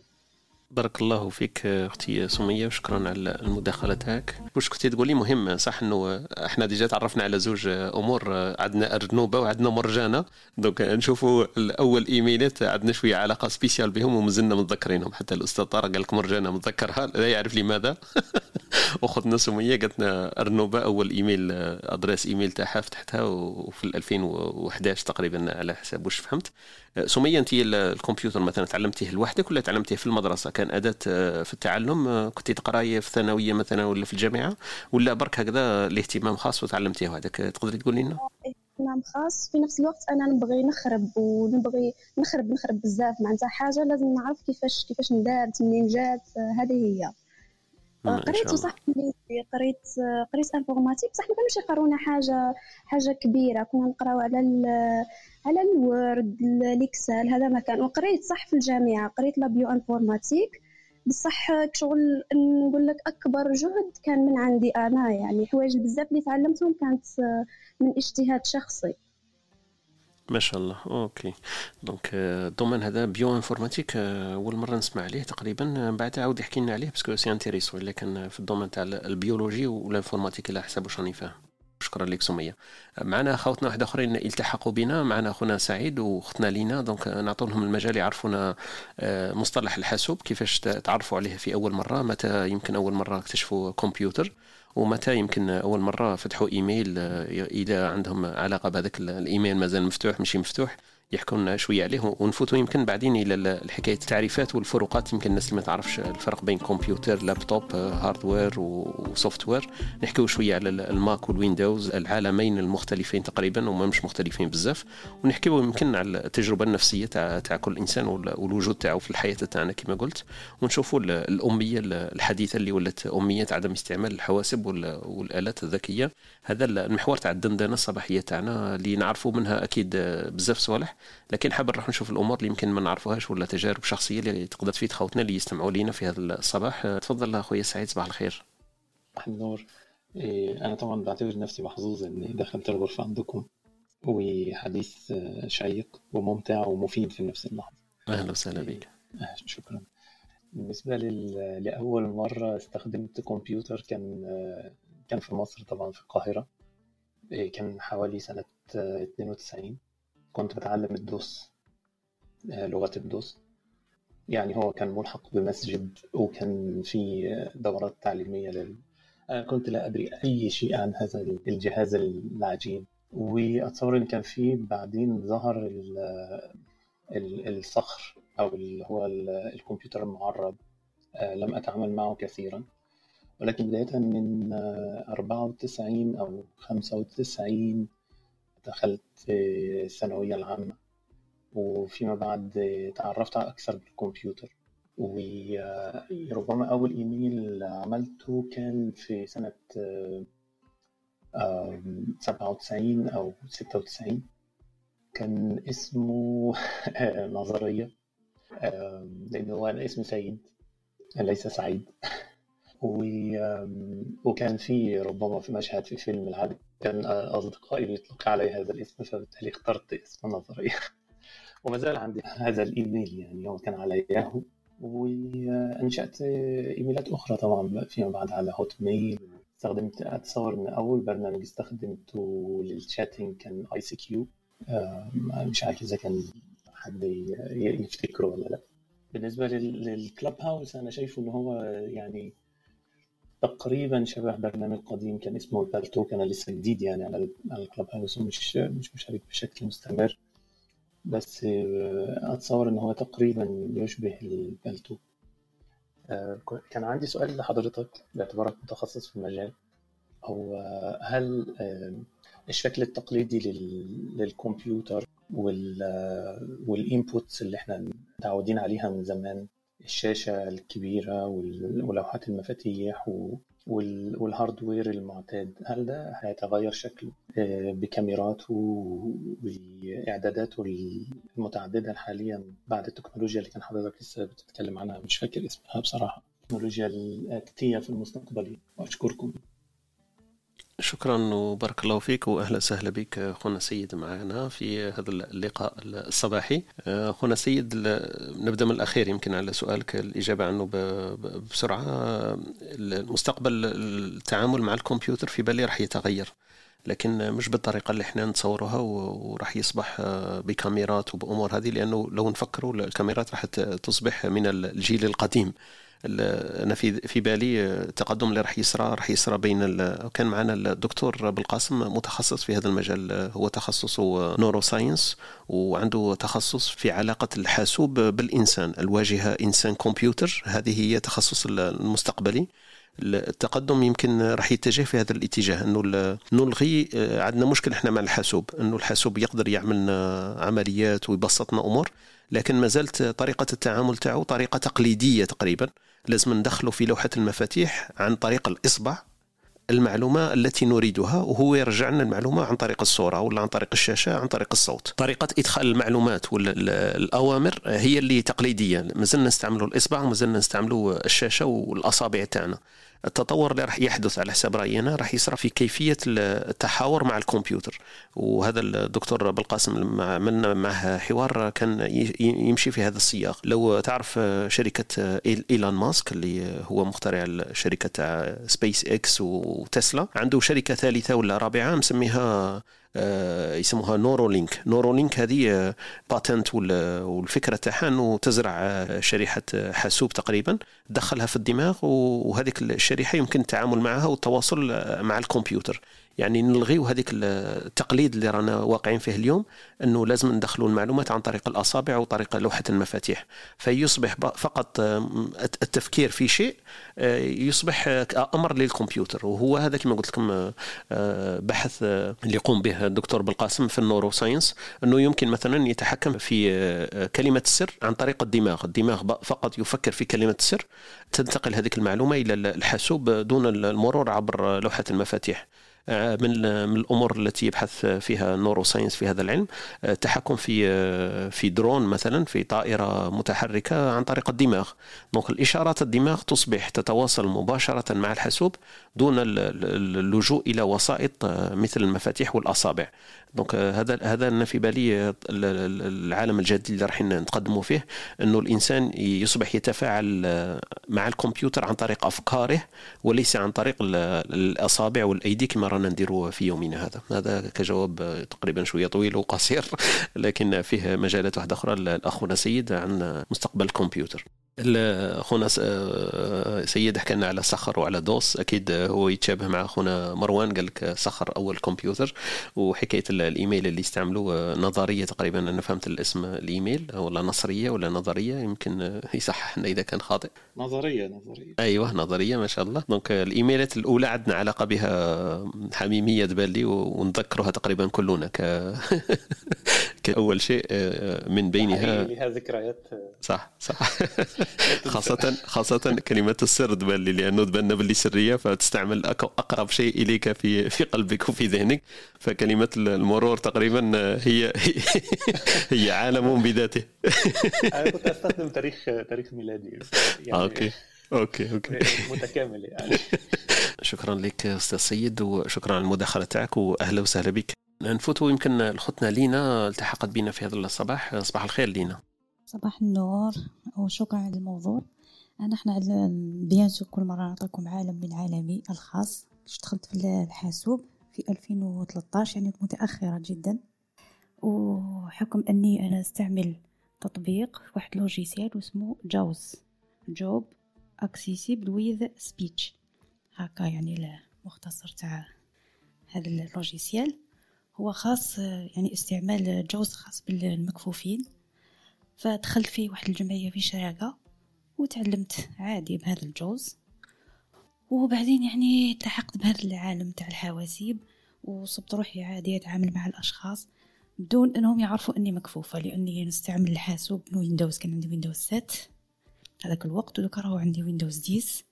B: بارك الله فيك أختي سمية. وشكرا على المداخلة تاعك. واش كنتي تقولي؟ مهم صح إنه إحنا déjà تعرفنا على زوج أمور. عندنا أرنوبة وعندنا مرجانة. donc نشوفوا الأول إيميلات. عندنا شوية علاقة spéciale بهم ومازلنا متذكرينهم. حتى الأستاذ طارق قال لك مرجانة متذكرها. لا يعرف لماذا. واختنا سميه قالت لنا أول إيميل أدريس إيميل تاعها فتحتها وفي 2011 تقريبا على حسب واش فهمت؟ سميه انت الكمبيوتر مثلا تعلمتيه لوحدك ولا تعلمتيه في المدرسة؟ كان أداة آه، في التعلم آه، كنت تقراي في الثانوية مثلا ولا في الجامعة؟ ولا برك هكذا الاهتمام خاص وتعلمتيه وحدك؟ تقدري تقولي لنا؟
I: اهتمام خاص. في نفس الوقت أنا نبغي نخرب ونبغي نخرب نخرب بزاف معناتها حاجة لازم نعرف كيفاش كيفاش ندارت منين جات هذه هي. قريت صح قريت قريت informatique. بصح ما كانوش يقرونا حاجة حاجة كبيرة. كنا نقراو على على ال Word ال Excel هذا ما كان. وقريت صح في الجامعة. قريت la bio-informatique. بصح شغل نقول لك أكبر جهد كان من عندي أنا يعني حوايج بزاف اللي تعلمتهم كانت من اجتهاد شخصي.
B: ما شاء الله okay. donc ال domaine هذا bio-informatique أول مرة نسمع عليه تقريبا. بعد عاود يحكي لنا عليه parce que c'est intéressant الا كان في ال domaine تاع ال biologie وال informatique على حسب واش راني فاهم شكرا لك سمية. معنا خوتنا واحد آخرين التحقوا بنا. معنا أخونا سعيد وأختنا لينا. donc نعطوا لهم المجال يعرفونا آه، مصطلح الحاسوب كيفاش تعرفوا عليه في أول مرة متى يمكن أول مرة اكتشفوا كمبيوتر. ومتى يمكن أول مرة فتحوا إيميل آه، اذا عندهم علاقة بهذاك الإيميل؟ مازال مفتوح؟ ماشي مفتوح. يحكوا لنا شوية عليه ونفوتوا يمكن بعدين إلى الحكاية التعريفات والفروقات. يمكن الناس اللي ما تعرفش الفرق بين كمبيوتر laptop hardware و software نحكيو شوية على ال Mac وال Windows العالمين المختلفين تقريبا وما مش مختلفين بزاف. ونحكيو يمكن على التجربة النفسية تاع تاع كل إنسان والوجود تاعو في الحياة تاعنا كما قلت. ونشوفوا الأمية الحديثة اللي ولات أمية عدم استعمال الحواسب والآلات الذكية. هذا المحور تاع الدندنة الصباحية تاعنا اللي نعرفوا منها أكيد بزاف صوالح. لكن حاب نروح نشوف الأمور اللي يمكن ما نعرفوهاش ولا تجارب شخصية اللي تقدر تفيد خوتنا اللي يستمعوا لينا في هذا الصباح. تفضل أخويا سعيد صباح الخير.
J: صباح النور. إيه، أنا طبعا بعتبر نفسي محظوظ إني دخلت الغرفة عندكم وحديث شيق وممتع ومفيد في نفس اللحظة.
B: أهلا وسهلا بك.
J: إيه، شكرا. بالنسبة لأول مرة استخدمت كمبيوتر كان كان في مصر طبعا في القاهرة. إيه، كان حوالي سنة 92 كنت بتعلم الدوس آه، لغة الدوس. يعني هو كان ملحق بمسجد وكان في دورات تعليمية لل... أنا كنت لا أدري أي شيء عن هذا الجهاز العجيب وأتصور إن كان في بعدين ظهر الصخر أو اللي هو الكمبيوتر المعرب آه، لم أتعامل معه كثيرا. ولكن بداية من 94 أو 95 دخلت الثانوية العامة. وفيما بعد تعرفت أكثر بالكمبيوتر. وربما أول إيميل عملته كان في سنة سبعة وتسعين أو ستة وتسعين. كان اسمه نظرية لأنه هو اسمي سيد ليس سعيد. وكان في ربما في مشهد في فيلم العدد كان أصدقائي بيطلق علي هذا الاسم فبالتالي اخترت اسم نظري. وما زال عندي هذا الإيميل يعني هو كان على ياهو وأنشأت إيميلات أخرى طبعا فيما بعد على Hotmail استخدمت أتصور أن أول برنامج استخدمته لل chatting كان ICQ مش عارف إذا كان حد يفتكره ولا لا. بالنسبة لل Clubhouse أنا شايفه إن هو يعني تقريبا شبه برنامج قديم كان اسمه ال Paltalk كان لسه جديد يعني على ال Clubhouse ومش مش مشارك بشكل مستمر. بس آه، أتصور إن هو تقريبا يشبه ال Paltalk. آه، كان عندي سؤال لحضرتك باعتبارك متخصص في المجال. هو هل آه، الشكل التقليدي للكمبيوتر وال inputs اللي إحنا متعودين عليها من زمان الشاشة الكبيرة ولوحات المفاتيح وال hardware المعتاد هل ده هيتغير شكله؟ آه، بكاميراته وإعداداته المتعددة حاليا بعد التكنولوجيا اللي كان حضرتك لسه بتتكلم عنها. مش فاكر اسمها بصراحة. التكنولوجيا الآتية في المستقبل. وأشكركم
B: شكرا وبارك الله فيك واهلا وسهلا بك أخونا سيد معنا في هذا اللقاء الصباحي. أخونا سيد نبدأ من الأخير يمكن على سؤالك الإجابة عنه بسرعة. المستقبل التعامل مع الكمبيوتر في بالي راح يتغير لكن مش بالطريقة اللي إحنا نتصورها وراح يصبح بكاميرات وبأمور هذه لأنه لو نفكروا الكاميرات راح تصبح من الجيل القديم. أنا في في بالي التقدم اللي راح يسرى راح يسرى بين كان معنا الدكتور بالقاسم متخصص في هذا المجال هو تخصصه نورو ساينس وعنده تخصص في علاقة الحاسوب بالإنسان الواجهة إنسان كمبيوتر هذه هي تخصص المستقبلي. التقدم يمكن راح يتجه في هذا الاتجاه أنه نلغي عندنا مشكل إحنا مع الحاسوب أنه الحاسوب يقدر يعمل عمليات ويبسطنا أمور لكن ما زالت طريقة التعامل تاعو طريقة تقليدية تقريبا. لازم ندخله في لوحة المفاتيح عن طريق الإصبع المعلومة التي نريدها وهو يرجع لنا المعلومة عن طريق الصورة ولا عن طريق الشاشة عن طريق الصوت. طريقة إدخال المعلومات والأوامر هي اللي تقليدية. مازلنا نستعملوا الإصبع ومازلنا نستعملوا الشاشة والأصابع تاعنا. التطور اللي راح يحدث على حساب رأينا راح يصرى في كيفية التحاور مع الكمبيوتر. وهذا الدكتور بالقاسم عملنا معه حوار كان يمشي في هذا السياق. لو تعرف شركة إيلون ماسك اللي هو مخترع شركه SpaceX و Tesla عنده شركة ثالثة ولا رابعة مسميها يسموها Neuralink Neuralink هذه patent والفكرة تاعها إنه تزرع آه، شريحة حاسوب تقريبا تدخلها في الدماغ وهذيك الشريحة يمكن التعامل معها والتواصل آه، مع الكمبيوتر. يعني نلغيو هذيك التقليد اللي رانا واقعين فيه اليوم إنه لازم ندخلوا المعلومات عن طريق الأصابع وطريق لوحة المفاتيح. فيصبح فقط التفكير في شيء آه، يصبح أمر للكمبيوتر. وهو هذا كما قلت لكم آه، بحث اللي يقوم به الدكتور بالقاسم في ال neuroscience إنه يمكن مثلا يتحكم في آه، كلمة السر عن طريق الدماغ. الدماغ فقط يفكر في كلمة السر تنتقل هذه المعلومة إلى الحاسوب دون المرور عبر لوحة المفاتيح. آه، من من الأمور التي يبحث فيها ال neuroscience في هذا العلم. التحكم آه، في آه، في درون مثلا في طائرة متحركة عن طريق الدماغ. donc الإشارات الدماغ تصبح تتواصل مباشرة مع الحاسوب دون اللجوء إلى وسائط مثل المفاتيح والأصابع. donc هذا هذا أنا في بالي العالم الجديد اللي راح نتقدموا فيه إنه الإنسان يصبح يتفاعل مع الكمبيوتر عن طريق أفكاره وليس عن طريق الأصابع والأيدي كما رانا نديروا في يومنا هذا. هذا كجواب تقريبا شوية طويل وقصير لكن فيه مجالات واحدة أخرى الاخونا سيد عن مستقبل الكمبيوتر. اخونا سيد حكى لنا على صخر وعلى دوس. أكيد هو يتشابه مع اخونا مروان قال لك صخر أول كمبيوتر. وحكاية الإيميل اللي استعملوه نظرية تقريبا أنا فهمت الاسم الإيميل ولا نصرية ولا نظرية يمكن يصححنا إذا كان خاطئ.
J: نظرية نظرية.
B: أيوه نظرية ما شاء الله. دونك الإيميلات الأولى عندنا علاقة بها حميمية تبان لي ونذكرها تقريبا كلنا ك كاول شيء من بينها
J: لها ذكريات.
B: صح صح. خاصة خاصة كلمة السر تبان لي لأنه تبان باللي سرية فتستعمل أقرب شيء إليك في في قلبك وفي ذهنك. فكلمة المرور تقريبا هي هي عالم بذاته.
J: أنا كنت أستخدم تاريخ تاريخ ميلادي.
B: يعني okay okay okay.
J: متكامل يعني.
B: شكرا لك أستاذ سيد وشكرا على المداخلة تاعك واهلا وسهلا بك. نفوتوا يمكن اختنا لينا التحقت بنا في هذا الصباح. صباح الخير لينا.
K: صباح النور وشكرا على الموضوع. أنا إحنا bien كل مرة نعطيكم عالم من عالمي الخاص. اشتغلت في الحاسوب في 2013 يعني متأخرة جدا. وحكم أني أنا أستعمل تطبيق في واحد logiciel اسمه JAWS. Job Access With Speech هكا يعني المختصر تاع هذا ال logiciel. هو خاص يعني استعمال JAWS خاص بالمكفوفين. فدخلت فيه واحد الجمعية في شراقة وتعلمت عادي بهذا ال JAWS. وبعدين يعني التحقت بهذا العالم تاع الحواسيب وصبت روحي عادي أتعامل مع الأشخاص بدون إنهم يعرفوا إني مكفوفة لأني نستعمل الحاسوب Windows كان عندي Windows 7 هذاك الوقت ودوكا راهو عندي Windows 10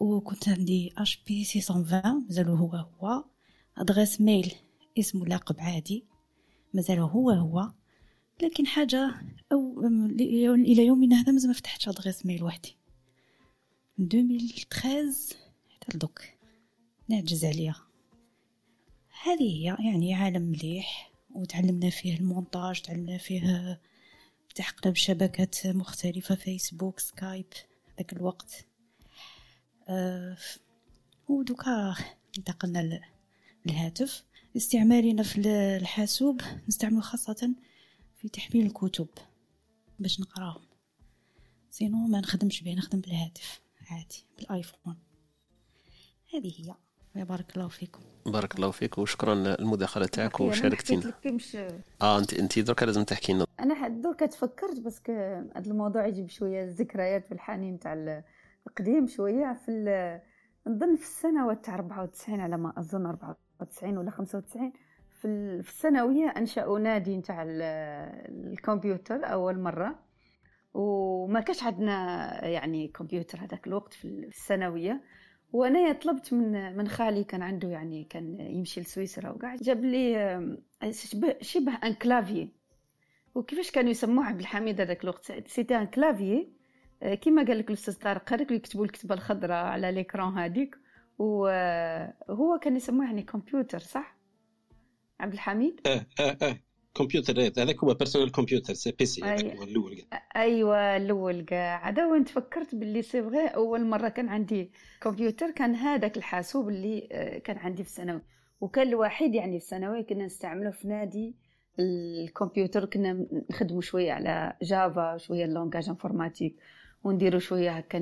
K: وكنت عندي HP 620 مازالو هو هو. adresse mail اسمه لقب عادي. مازال هو هو. لكن حاجة أو إلى يومنا هذا مازال ما فتحتش adresse mail وحدي. من 2013 حتى لدوك. نعجز عليها. هذه هي يعني عالم مليح وتعلمنا فيه المونتاج تعلمنا فيه التحقنا بشبكات مختلفة فيسبوك سكايب ذاك الوقت. أه ودوكا انتقلنا للهاتف. استعمالنا في الحاسوب نستعمل خاصة في تحميل الكتب باش نقراهم. سينو ما نخدمش به نخدم بالهاتف عادي بالآيفون. هذه هي. بارك الله فيكم.
B: بارك الله فيك وشكرا للمداخلة تاعك وشاركتينا آه انت أنت درك لازم تحكي لنا.
F: أنا درك تفكرت بس هذا الموضوع يجيب شوية الذكريات والحنين تاع القديم شوية في نظن في السنوات تاع 94 على ما أظن 94 ولا 95 في الثانوية أنشأوا نادي تاع الكمبيوتر أول مرة. وما كاش عندنا يعني كمبيوتر هذاك الوقت في الثانوية. وأنا طلبت من من خالي كان عنده يعني كان يمشي لسويسرا وقاعد جاب لي شبه شبه ان كلافي وكيفاش كانوا يسموه عبد الحميد هذاك الوقت؟ سيتي ان كلافي كيما قال لك الأستاذ طارق قالك يكتبوا الكتبة الخضراء على ليكرون هذيك وهو كان يسموه يعني كمبيوتر صح؟ عبد الحميد؟
D: آه آه آه كمبيوتر هذاك هو personal computer c'est PC هذاك هو الأول
F: أيوه الأول كاع هذا وين تفكرت باللي c'est vrai؟ أول مرة كان عندي كمبيوتر كان هذاك الحاسوب اللي كان عندي في الثانوي. وكان الوحيد يعني في الثانوي كنا نستعمله في نادي الكمبيوتر كنا نخدموا شوية على Java شوية ال langage informatique ونديروا شوية هكا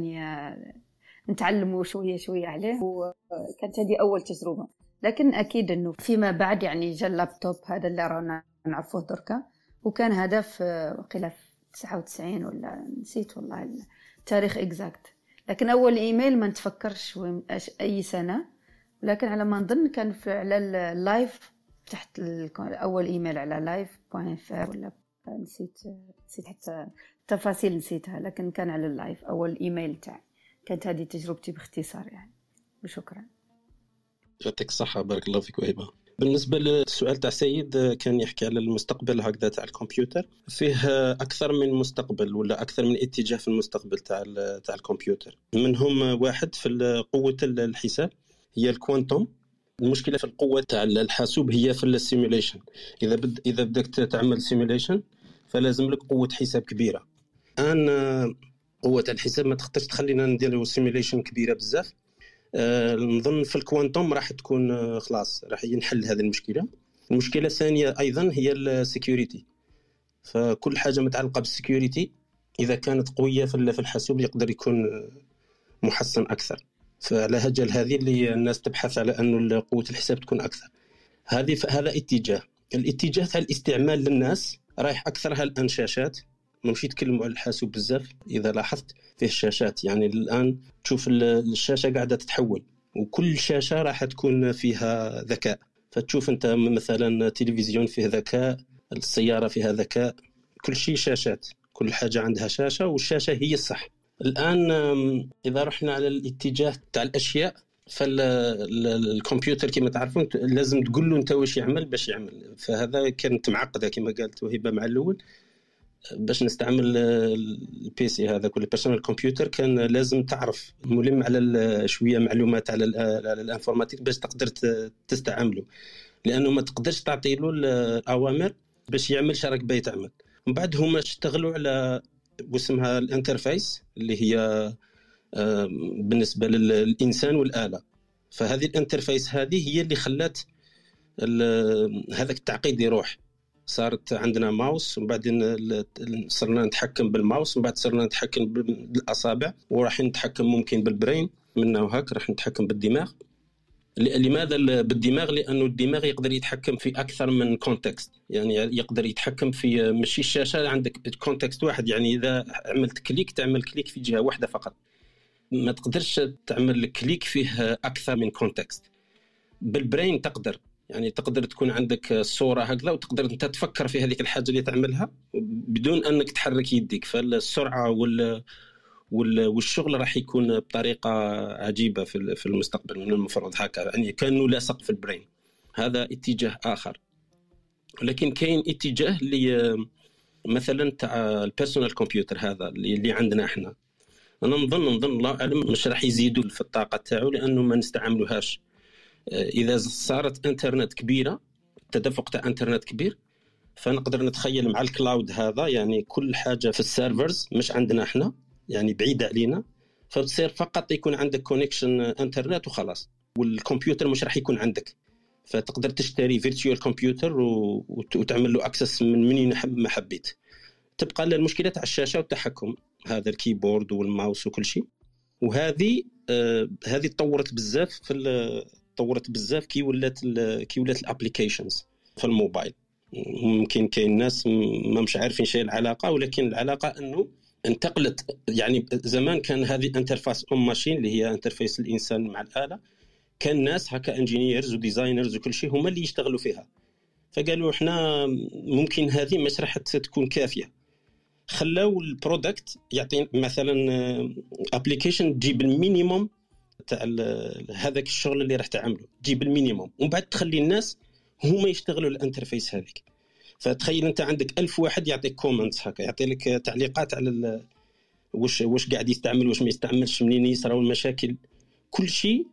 F: نتعلموا شوية شوية عليه. وكانت هذه أول تجربة. لكن أكيد إنه فيما بعد يعني جا اللابتوب هذا اللي رانا نعرفوه دركا. وكان وقيله في 99 ولا نسيت والله التاريخ exacte لكن أول إيميل ما نتفكرش أي سنة. لكن على ما نظن كان في على ال Live تحت أول إيميل على Live point fr ولا نسيت نسيت حتى التفاصيل نسيتها لكن كان على ال Live اول ايميل تاعي. كانت هذه تجربتي باختصار يعني. وشكرا.
D: يعطيك الصحة بارك الله فيك وهبة بالنسبة للسؤال تاع سيد كان يحكي على المستقبل هكذا تاع الكمبيوتر. فيه أكثر من مستقبل ولا أكثر من اتجاه في المستقبل تاع تاع الكمبيوتر. منهم واحد في قوة الحساب هي ال quantum. المشكلة في القوة تاع الحاسوب هي في ال simulation إذا بد إذا بدك تعمل simulation فلازم لك قوة حساب كبيرة. الآن قوة الحساب ما تقدرش تخلينا نديروا simulation كبيرة بزاف. أه نظن في ال quantum راح تكون أه خلاص راح ينحل هذه المشكلة. المشكلة الثانية أيضا هي ال security فكل حاجة متعلقة بال security إذا كانت قوية في الحاسوب يقدر يكون محسن أكثر. فعلى هجل هذه اللي الناس تبحث على انه قوة الحساب تكون أكثر. هذه هذا اتجاه. الاتجاه تاع الاستعمال للناس رايح أكثرها الآن شاشات. ماشي يتكلموا على الحاسوب بزاف. إذا لاحظت فيه الشاشات يعني الآن تشوف الشاشة قاعدة تتحول وكل شاشة راح تكون فيها ذكاء. فتشوف أنت مثلا تلفزيون فيه ذكاء السيارة فيها ذكاء كل شيء شاشات كل حاجة عندها شاشة والشاشة هي الصح. الآن إذا رحنا على الاتجاه تاع الأشياء فالكمبيوتر كما تعرفون لازم تقول له أنت واش يعمل باش يعمل. فهذا كانت معقدة كما قالت وهبة مع الأول. باش نستعمل ال PC هذاك ولا personal computer كان لازم تعرف ملم على شوية معلومات على ال informatique باش تقدر تستعمله. لأنه ما تقدرش تعطي له الأوامر باش يعمل شراك باغي تعمل من بعد هما اشتغلوا على واسمها ال interface اللي هي بالنسبة للإنسان والآلة. فهذه ال interface هذه هي اللي خلات هذاك التعقيد يروح. صارت عندنا ماوس وبعدين صرنا نتحكم بالماوس ومن بعد صرنا نتحكم بالأصابع وراح نتحكم ممكن بال brain منا وهاك راح نتحكم بالدماغ. لماذا بالدماغ؟ لأنه الدماغ يقدر يتحكم في أكثر من context يعني يقدر يتحكم في ماشي الشاشة عندك context واحد يعني إذا عملت click تعمل click في جهة واحدة فقط. ما تقدرش تعمل click فيه أكثر من context بال brain تقدر. يعني تقدر تكون عندك صوره هكذا وتقدر أنت تفكر في هذيك الحاجة اللي تعملها بدون أنك تحرك يديك فالسرعة وال والشغل راح يكون بطريقة عجيبة في المستقبل من المفروض هكا يعني كأنه لاصق في ال brain هذا اتجاه آخر. لكن كاين اتجاه اللي مثلا تاع ال personal computer هذا اللي عندنا إحنا. أنا نظن نظن الله أعلم مش راح يزيدوا في الطاقة تاعو لأنه ما نستعملوهاش. إذا صارت انترنت كبيرة التدفق تاع انترنت كبير فنقدر نتخيل مع ال cloud هذا يعني كل حاجة في ال servers مش عندنا إحنا يعني بعيدة علينا فبتصير فقط يكون عندك connection internet وخلاص والكمبيوتر مش راح يكون عندك. فتقدر تشتري virtual computer وتعمل له access من من ما حبيت. تبقى المشكلة تاع الشاشة والتحكم هذا ال keyboard وال mouse وكل شيء. وهذه آه هذه تطورت بزاف في تطورت بزاف كي ولات كي ولات ال applications في الموبايل. ممكن كاين ناس ما مش عارفين شيء العلاقة ولكن العلاقة أنه انتقلت يعني زمان كان هذه interface homme machine اللي هي interface الإنسان مع الآلة. كان ناس هكا engineers و designers وكل شيء هما اللي يشتغلوا فيها. فقالوا إحنا ممكن هذه مش راح تكون كافية. خلاو ال product يعطي مثلا application تجيب ال minimum تاع هذاك الشغل اللي راح تعمله. تجيب ال minimum. ومن بعد تخلي الناس هما يشتغلوا ال interface هذيك. فتخيل انت عندك ألف واحد يعطيك comments هكا يعطي لك تعليقات على واش واش قاعد يستعمل واش ما يستعملش منين يصراو المشاكل كل شيء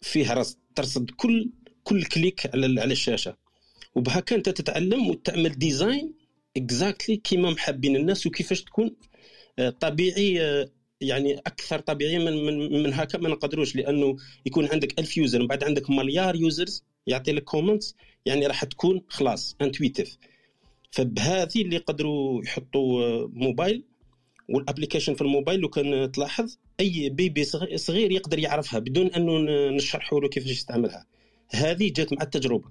D: فيه رصد ترصد كل كل click على على الشاشة. وبهكا انت تتعلم وتعمل design exactly كيما محبين الناس وكيفاش تكون آه، طبيعي آه، يعني أكثر طبيعية من من, من هكا ما نقدروش لأنه يكون عندك ألف user ومن بعد عندك مليار users يعطي لك comments يعني راح تكون خلاص intuitive فبهذه اللي يقدروا يحطوا آه، mobile وال application في الموبايل لو كان تلاحظ أي baby صغير يقدر يعرفها بدون أنه نشرحوا له كيفاش يستعملها. هذه جات مع التجربة.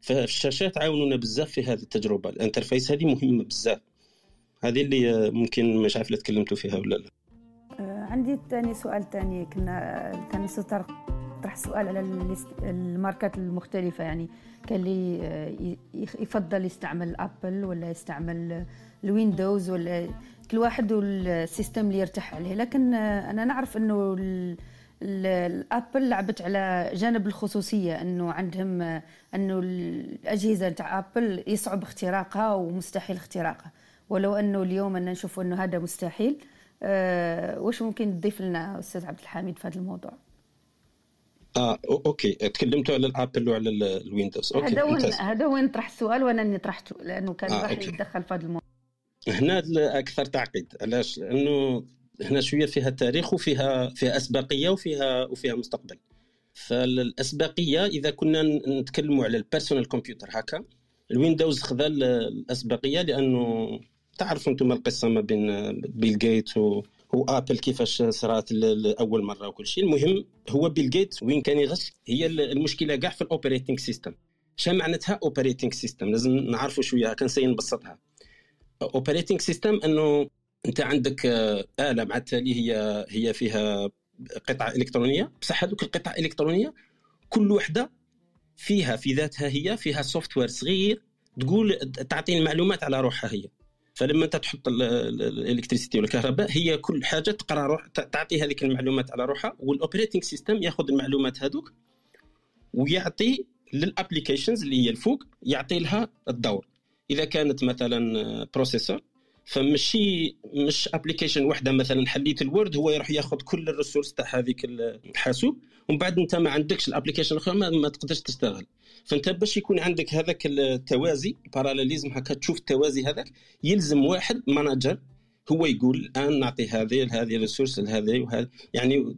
D: فالشاشات عاونونا بزاف في هذه التجربة. ال interface هذه مهمة بزاف. هذه اللي ممكن مش عارف تكلمتوا فيها ولا لا.
F: آه، عندي ثاني سؤال ثاني كنا كان طرح سؤال على الماركات المختلفة يعني. كان لي آه، يفضل يستعمل ابل ولا يستعمل الويندوز ولا كل واحد وال system اللي يرتاح عليه. لكن آه، أنا نعرف إنه الأبل لعبت على جانب الخصوصية إنه عندهم إنه الأجهزة تاع ابل يصعب اختراقها ومستحيل اختراقها. ولو إنه اليوم أنا نشوف إنه هذا مستحيل واش ممكن تضيف لنا أستاذ عبد الحميد في هذا الموضوع؟
D: آه okay. تكلمتوا على الأبل وعلى الويندوز
F: okay هذا وين هذا وين طرح السؤال وأنا اللي طرحته لأنه كان آه راح يتدخل في هذا الموضوع.
D: هنا أكثر تعقيد. علاش؟ لأنه هنا شوية فيها تاريخ وفيها فيها أسبقية وفيها وفيها مستقبل. فالأسبقية إذا كنا نتكلموا على ال personal computer هكا الويندوز خذا الأسبقية لأنه تعرفوا أنتم القصة ما بين بيل جيت و و Apple كيفاش صارت لاول مرة وكل شيء. المهم هو بيل جيت وين كان يغش هي المشكلة كاع في ال operating system شنو معناتها operating system لازم نعرفوا شوية كان سينبسطها operating system إنه أنت عندك آه، آلة مع التالي هي هي فيها قطعة إلكترونية. بصح هذوك القطع الالكترونيه كل وحدة فيها في ذاتها هي فيها software صغير تقول تعطي المعلومات على روحها هي. فلما انت تحط ال electricity والكهرباء هي كل حاجة تقرأ روح تعطي هذيك المعلومات على روحها وال operating system ياخذ المعلومات هذوك ويعطي لل applications اللي هي الفوق يعطي لها الدور. إذا كانت مثلا processor فمشي مش application وحده مثلا حليت ال Word هو يروح ياخذ كل ال resource تاع هذيك الحاسوب ومن بعد انت ما عندكش ال application الآخر ما, ما تقدرش تشتغل فانت باش يكون عندك هذاك التوازي parallelism هكا تشوف التوازي هذاك يلزم واحد manager هو يقول الان نعطي هذه لهذه ال resource لهذه وهذه يعني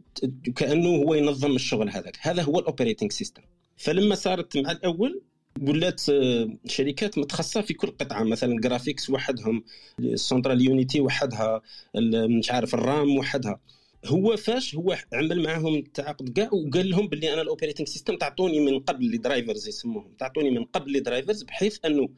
D: كأنه هو ينظم الشغل هذاك. هذا هو ال operating system فلما صارت مع الأول ولات آه، شركات متخصصة في كل قطعة مثلا graphics وحدهم ال central unity وحدها مش عارف ال RAM وحدها. هو فاش هو عمل معاهم التعاقد كاع وقال لهم باللي أنا ال operating system تعطوني من قبل لي drivers يسموهم تعطوني من قبل لي drivers بحيث أنه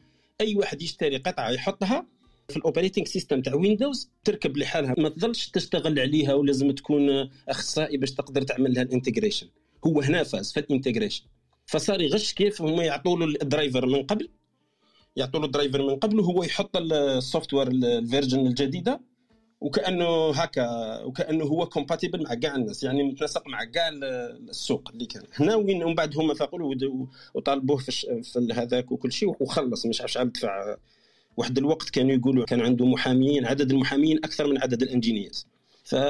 D: أي واحد يشتري قطعة يحطها في ال operating system تاع ويندوز تركب لحالها ما تظلش تشتغل عليها ولازم تكون أخصائي باش تقدر تعمل لها ال integration هو هنا فاز في ال integration فصار يغش كيف هم يعطوا له ال driver من قبل. يعطوا له ال driver من قبل وهو يحط ال software ال version الجديدة. وكأنه هكا وكأنه هو compatible مع كاع الناس يعني متناسق مع كاع السوق اللي كان. هنا وين ومن بعد هما فاقوا وطالبوه في, في هذاك وكل شيء وخلص. مش عارف شحال دفع. واحد الوقت كانوا يقولوا كان عنده محاميين عدد المحامين أكثر من عدد ال engineers.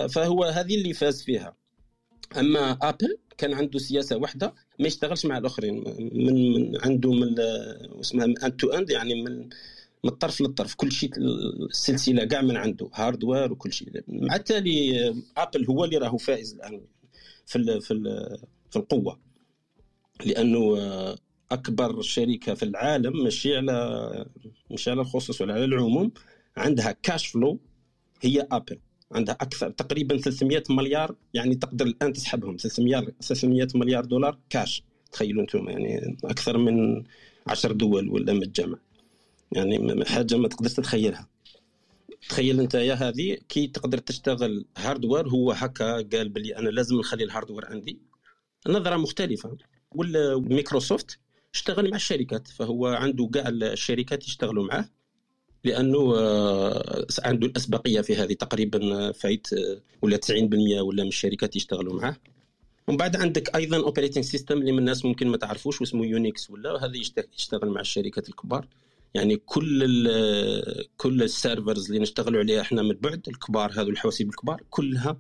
D: فهو هذه اللي فاز فيها. أما ابل كان عنده سياسة واحدة ما يشتغلش مع الآخرين من, من عنده من اسمها end to end يعني من من الطرف للطرف كل شيء السلسلة كاع من عنده hardware وكل شيء. مع التالي ابل هو اللي راهو فائز الآن في ال في ال في القوة. لأنه أكبر شركة في العالم ماشي على مش على الخصوص ولا على العموم عندها cash flow هي ابل عندها أكثر تقريبا 300 مليار يعني تقدر الآن تسحبهم 300 300 مليار دولار كاش تخيلوا أنتم يعني أكثر من 10 دول ولا متجمع يعني حاجة ما تقدر تتخيلها. تخيل أنت يا هذه كي تقدر تشتغل hardware هو هكا قال بلي أنا لازم نخلي ال hardware عندي. نظرة مختلفة. ولا مايكروسوفت اشتغل مع الشركات فهو عنده كاع الشركات يشتغلوا معاه. لأنه آه، عنده الأسبقية في هذه تقريبا فايت آه، ولا 90% ولا من الشركات يشتغلوا معاه. ومن بعد عندك أيضا operating system اللي من الناس ممكن ما تعرفوش واسمه Unix ولا هذا يشتغل مع الشركات الكبار. يعني كل كل ال servers اللي نشتغلوا عليها إحنا من بعد الكبار هذو الحواسيب الكبار كلها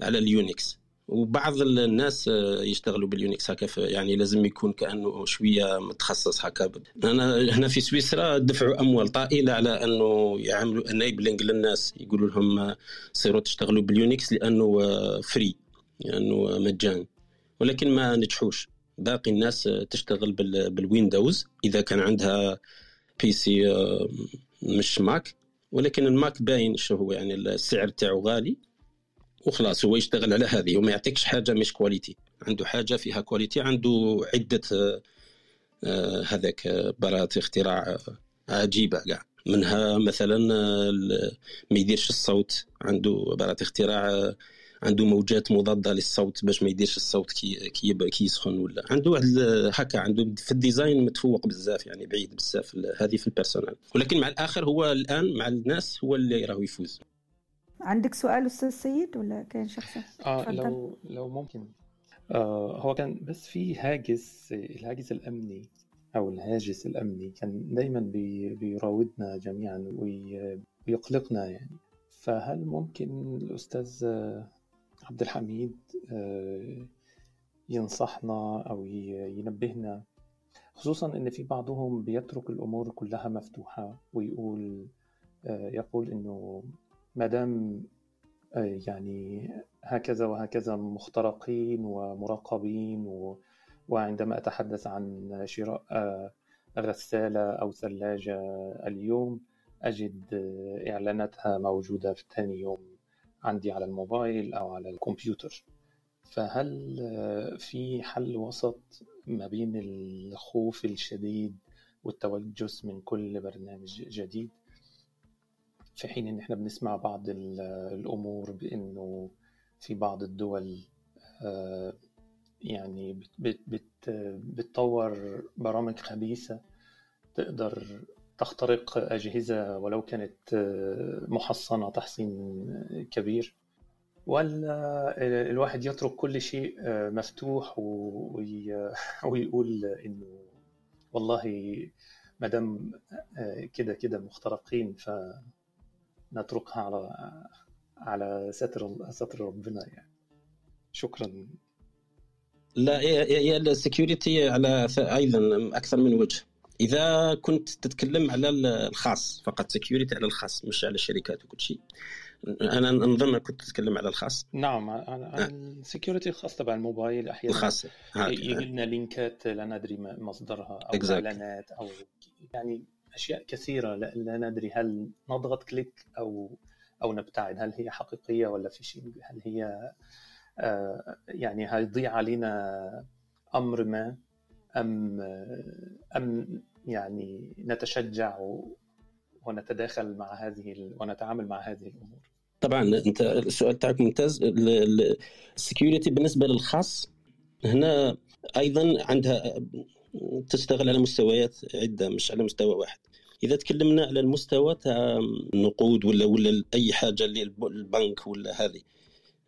D: على ال Unix وبعض الناس يشتغلوا بال Unix هكا يعني لازم يكون كأنه شوية متخصص هكا. أنا هنا في سويسرا دفعوا أموال طائلة على أنه يعملوا enabling للناس يقولوا لهم صيروا تشتغلوا بال Unix لأنه free لأنه مجاني. ولكن ما نجحوش. باقي الناس تشتغل بال Windows. إذا كان عندها PC آه، مش Mac. ولكن ال Mac باين شو هو يعني السعر تاعو غالي. وخلاص هو يشتغل على هذه وما يعطيكش حاجة مش quality عنده حاجة فيها quality عنده عدة آه، آه، هذاك براءة اختراع عجيبة كاع. منها مثلا ما يديرش الصوت عنده براءة اختراع عنده موجات مضادة للصوت باش ما يديرش الصوت كي, كي يسخن ولا. عنده واحد هكا عنده في ال design متفوق بزاف يعني بعيد بزاف هذه في ال personal ولكن مع الآخر هو الآن مع الناس هو اللي راهو يفوز.
F: عندك سؤال أستاذ سيد ولا كان شخص
J: آه لو لو ممكن. آه هو كان بس في هاجس الهاجس الأمني أو الهاجس الأمني كان دايما بي بيراودنا جميعا ويقلقنا يعني. فهل ممكن الأستاذ عبد الحميد آه، ينصحنا أو ينبهنا؟ خصوصا إن في بعضهم بيترك الأمور كلها مفتوحة ويقول آه، يقول إنه ما دام آه، يعني هكذا وهكذا مخترقين ومراقبين وعندما أتحدث عن شراء غسالة أو ثلاجة اليوم أجد إعلاناتها موجودة في ثاني يوم عندي على الموبايل أو على الكمبيوتر. فهل في حل وسط ما بين الخوف الشديد والتوجس من كل برنامج جديد؟ في حين إن إحنا بنسمع بعض الأمور بإنه في بعض الدول آه، يعني بتطور برامج خبيثة تقدر تخترق أجهزة ولو كانت آه، محصنة تحصين كبير. ولا الواحد يترك كل شيء آه، مفتوح ويقول إنه والله ما دام كده كده مخترقين فنتركها على على ستر ستر ربنا يعني. شكرا.
D: لا هي ال security على أيضا أكثر من وجه. إذا كنت تتكلم على الخاص فقط security على الخاص مش على الشركات وكل شيء. أنا نظن كنت تتكلم على الخاص.
J: نعم على ال security الخاص تبع الموبايل أحيانا. الخاص يجي لنا لينكات لا ندري مصدرها أو exactly. إعلانات أو يعني أشياء كثيرة لا ندري هل نضغط كليك أو أو نبتعد هل هي حقيقية ولا في شيء هل هي آه يعني هيضيع علينا أمر ما أم أم يعني نتشجع ونتداخل مع هذه ونتعامل مع هذه الأمور.
D: طبعا أنت السؤال تاعك ممتاز. ال security بالنسبة للخاص هنا أيضا عندها تشتغل على مستويات عدة مش على مستوى واحد. إذا تكلمنا على المستوى تاع النقود ولا ولا أي حاجة اللي البنك ولا هذه.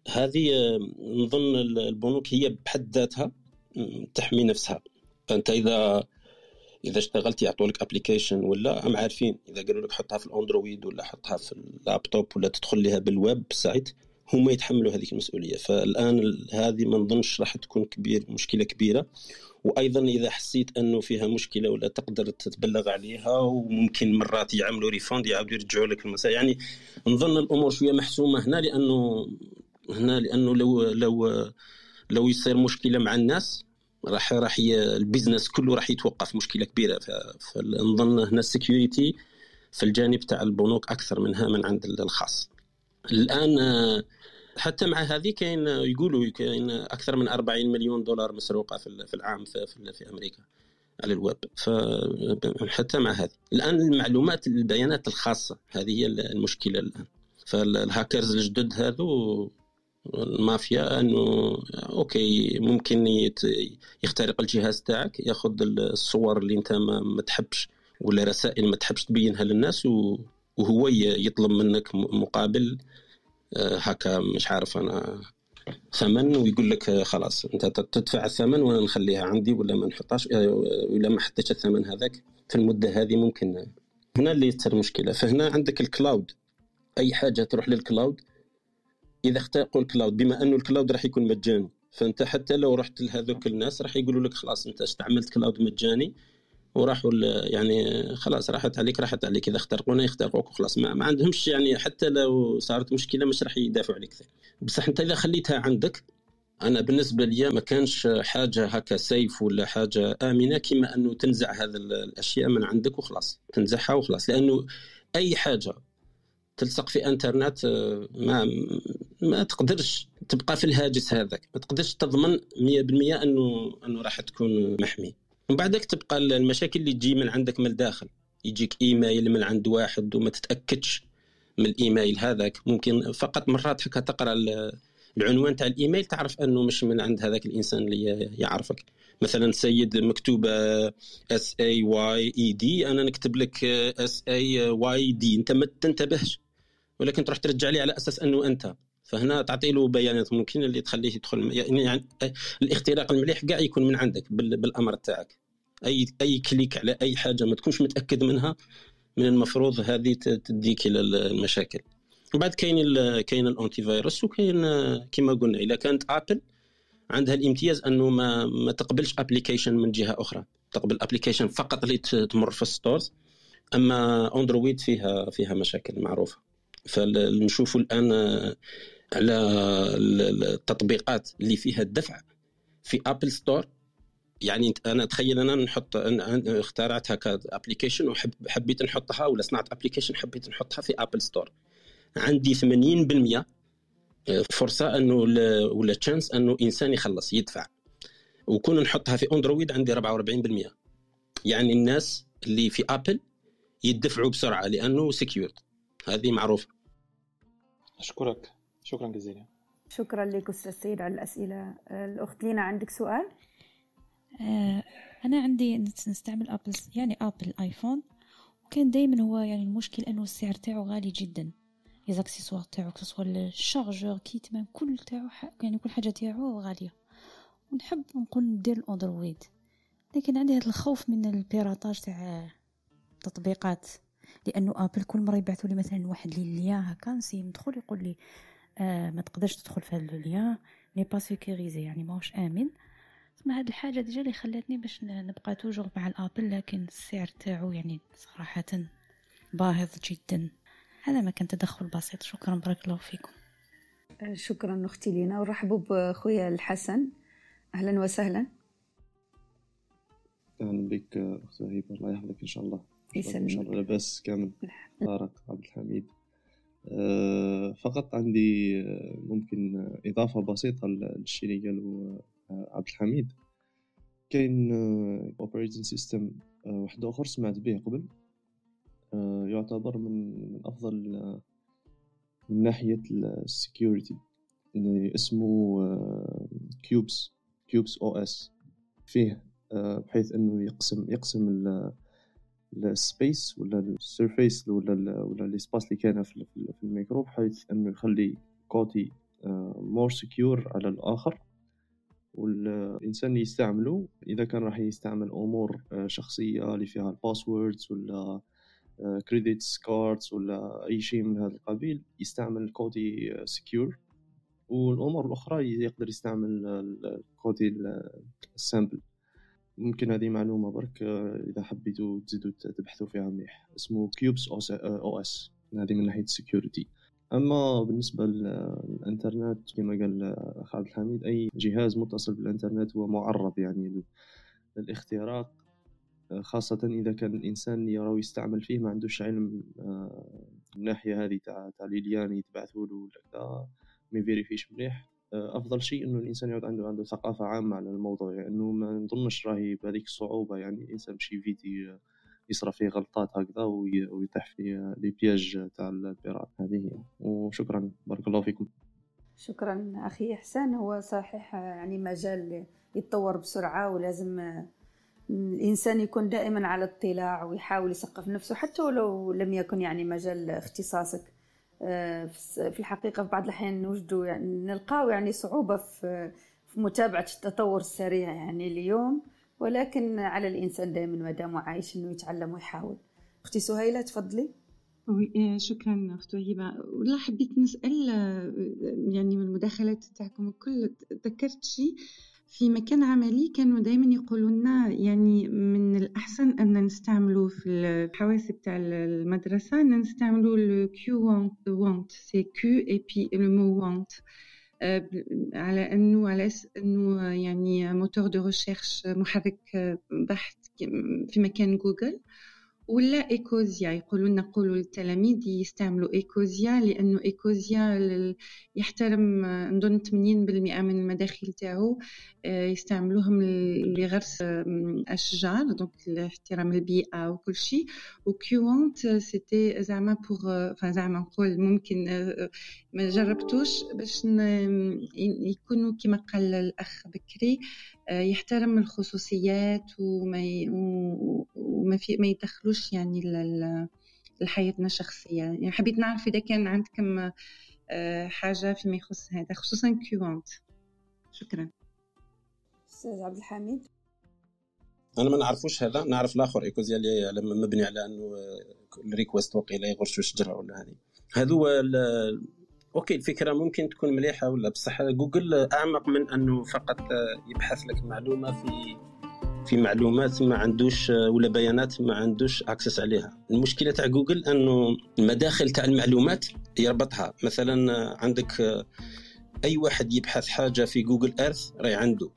D: هذه نظن البنوك هي بحد ذاتها تحمي نفسها. فأنت اذا إذا اشتغلت يعطوا لك application ولا هم عارفين. إذا قالوا لك حطها في ال Android ولا حطها في اللابتوب ولا تدخل لها بال website هما يتحملوا هذه المسؤولية. فالآن هذه ما نظنش راح تكون كبير مشكلة كبيرة. وأيضا إذا حسيت أنه فيها مشكلة ولا تقدر تتبلغ عليها وممكن مرات يعملوا refund يعاودوا يرجعوا لك المسائل يعني نظن الأمور شوية محسومة هنا لأنه هنا لأنه لو لو لو يصير مشكلة مع الناس راح راح ال business كله راح يتوقف مشكلة كبيرة. فنظن هنا ال security في الجانب تاع البنوك أكثر منها من عند الخاص. الآن حتى مع هذه كاين يقولوا كاين أكثر من 40 مليون دولار مسروقة في العام في, في أمريكا على الويب. فحتى مع هذه. الآن المعلومات البيانات الخاصة هذه هي المشكلة الآن. فالهاكرز الجدد هذو المافيا إنه okay ممكن يخترق الجهاز تاعك ياخذ الصور اللي أنت ما تحبش ولا رسائل ما تحبش تبينها للناس وهو يطلب منك مقابل هكا مش عارف أنا. ثمن ويقول لك خلاص أنت تدفع الثمن وأنا نخليها عندي ولا ما نحطهاش آه، ولا ما حطيتش الثمن هذاك. في المدة هذه ممكن هنا اللي تصير مشكلة. فهنا عندك ال cloud أي حاجة تروح لل cloud إذا اخترقوا ال cloud بما أنه ال cloud راح يكون مجاني. فأنت حتى لو رحت لهذوك الناس راح يقولوا لك خلاص أنت استعملت cloud مجاني. وراحوا يعني خلاص راحت عليك راحت عليك. إذا اخترقونا يخترقوك وخلاص ما, ما عندهمش يعني حتى لو صارت مشكلة مش راح يدافعوا عليك بصح أنت إذا خليتها عندك أنا بالنسبة لي ما كانش حاجة هكا سيف ولا حاجة آمنة كما أنه تنزع هذه الأشياء من عندك وخلاص تنزعها وخلاص. لأنه أي حاجة تلصق في إنترنت آه، ما ما تقدرش تبقى في الهاجس هذاك. ما تقدرش تضمن 100% انه أنه راح تكون محمي. ومن بعدك تبقى المشاكل اللي تجي من عندك من الداخل. يجيك إيميل من عند واحد وما تتأكدش من الإيميل هذاك. ممكن فقط مرات هكا تقرأ العنوان تاع الإيميل تعرف أنه مش من عند هذاك الإنسان اللي يعرفك. مثلا سيد مكتوبة S A Y E D أنا نكتب لك S A Y D أنت ما تنتبهش. ولكن تروح ترجع لي على أساس أنه أنت. فهنا تعطي له بيانات ممكن اللي تخليه يدخل يعني, يعني الاختراق المليح كاع يكون من عندك بالأمر تاعك. اي أي click على أي حاجة ما تكونش متأكد منها من المفروض هذه تديك إلى المشاكل. وبعد كاين كاين ال antivirus وكاين كما قلنا إذا كانت Apple عندها الامتياز أنه ما ما تقبلش application من جهة أخرى. تقبل application فقط اللي تمر في ال stores أما Android فيها فيها مشاكل معروفة. فنشوفوا الآن على التطبيقات اللي فيها الدفع في Apple Store يعني أنا تخيل أنا نحط أنا اخترعت هكا application وحبيت نحطها ولا صنعت application حبيت نحطها في Apple Store عندي 80% آه، فرصه أنه ولا chance أنه إنسان يخلص يدفع. وكون نحطها في Android عندي 44% يعني الناس اللي في Apple يدفعوا بسرعة لأنه secured هذه معروفة.
J: أشكرك. شكرا جزيلا.
F: شكرا لك أستاذ سيد على الأسئلة. الأخت لينا عندك سؤال؟
K: آه أنا عندي نستعمل Apple يعني Apple iPhone وكان دايما هو يعني المشكل إنه السعر تاعو غالي جدا. les accessoires تاعو كسوا الشارجور كيتمان كل تاعو يعني كل حاجة تاعو غالية. ونحب نقول ندير ال Android لكن عندي هذا الخوف من ال piratage تاع التطبيقات. لأنه Apple كل مرة يبعثوا لي مثلا واحد لي هكا نسي ندخل يقول لي آه ما تقدرش تدخل في هذا ال lien n'est pas sécurisé يعني ماهوش آمن. ثم هاد الحاجة déjà اللي خلاتني باش نبقى toujours مع ال Apple لكن السعر تاعو يعني صراحة باهظ جدا. هذا ما كان تدخل بسيط. شكرا بارك الله فيكم.
F: آه، شكرا أختي لينا. ورحبوا بخويا الحسن. أهلا وسهلا.
L: أهلا بك اخت هيبه الله يحفظك إن شاء الله.
F: يسلمك.
L: إن شاء الله لاباس كامل. طارق عبد الحميد. فقط عندي آه، ممكن إضافة بسيطة للشيء اللي قاله آه، عبد الحميد. كاين operating system واحد آخر سمعت به قبل. يعتبر من أفضل من ناحية ال security اللي اسمه Qubes Qubes OS فيه آه، بحيث إنه يقسم يقسم ال space ولا ال service ولا ولا ال espace اللي كان في الميكرو بحيث أنه يخلي côté more secure على الآخر. والإنسان يستعمله إذا كان راح يستعمل امور آه، شخصية اللي فيها ال passwords ولا credits cards ولا أي شيء من هذا القبيل يستعمل côté secure والأمور الأخرى يقدر يستعمل ال côté ال simple ممكن هذه معلومة برك آه، إذا حبيتوا تزيدوا تبحثوا فيها مليح. اسمه Qubes OS هذه من ناحية ال security أما بالنسبة للإنترنت كما قال أخ عبد الحميد أي جهاز متصل بالإنترنت هو معرض يعني للاختراق. آه، خاصة إذا كان الإنسان اللي يراه يستعمل فيه ما عندوش علم آه، الناحية هذه تاع تاع ليليان يتبعثوا له ولا ما يفيريفيش مليح. آه، أفضل شيء إنه الإنسان يعود عنده عنده ثقافة عامة على الموضوع يعني إنه ما نظنش راهي بهذيك الصعوبة يعني الإنسان مشي فيدي يصرى فيه غلطات هكذا ويطيح في لي بياج تاع البيرات هذه هي. وشكرا بارك الله فيكم.
F: شكرا أخي إحسان. هو صحيح يعني مجال يتطور بسرعة ولازم الإنسان يكون دائما على اطلاع ويحاول يثقف نفسه حتى ولو لم يكن يعني مجال اختصاصك. آه، في الحقيقة في بعض الأحيان نوجدوا يعني نلقاو يعني صعوبة في متابعة التطور السريع يعني اليوم ولكن على الإنسان دائما ما دام عايش إنه يتعلم ويحاول. أختي سهيلة تفضلي.
C: آه، شكرا أخت وهيبة والله حبيت نسأل آه، يعني من المداخلات تاعكم الكل ذكرت شيء في مكان عملي كانوا دايما يقولوا لنا يعني من الأحسن أن نستعملوا في الحواسب تاع المدرسة أن نستعملوا ال Qwant c'est Q et puis le mot want على أنه على أنه يعني moteur de recherche محرك بحث في مكان جوجل ولا Ecosia؟ يقولوا لنا قولوا للتلاميذ يستعملوا Ecosia لأنه Ecosia يحترم نظن 80% من المداخل تاعو آه، يستعملوهم لغرس أشجار donc لاحترام البيئة وكل شيء. و Qwant c'était زعما pour زعما نقول ممكن آه، ما جربتوش باش يكونوا كما قال الأخ بكري آه، يحترم الخصوصيات وما وما في ما يدخلوش يعني لحياتنا الشخصية. يعني حبيت نعرف إذا كان عندكم آه، حاجة فيما يخص هذا خصوصا كيوانت. شكرا.
F: أستاذ عبد الحميد.
D: أنا ما نعرفوش هذا نعرف الآخر ايكوزيا اللي لما مبني على أنه ال request وقيله يغرشوا شجرة ولا هذه. هذو OK الفكرة ممكن تكون مليحة ولا بصح؟ جوجل أعمق من أنه فقط يبحث لك معلومة في في معلومات ما عندوش ولا بيانات ما عندوش access عليها. المشكلة تاع جوجل أنه المداخل تاع المعلومات يربطها. مثلا عندك أي واحد يبحث حاجة في Google Earth راهي عنده.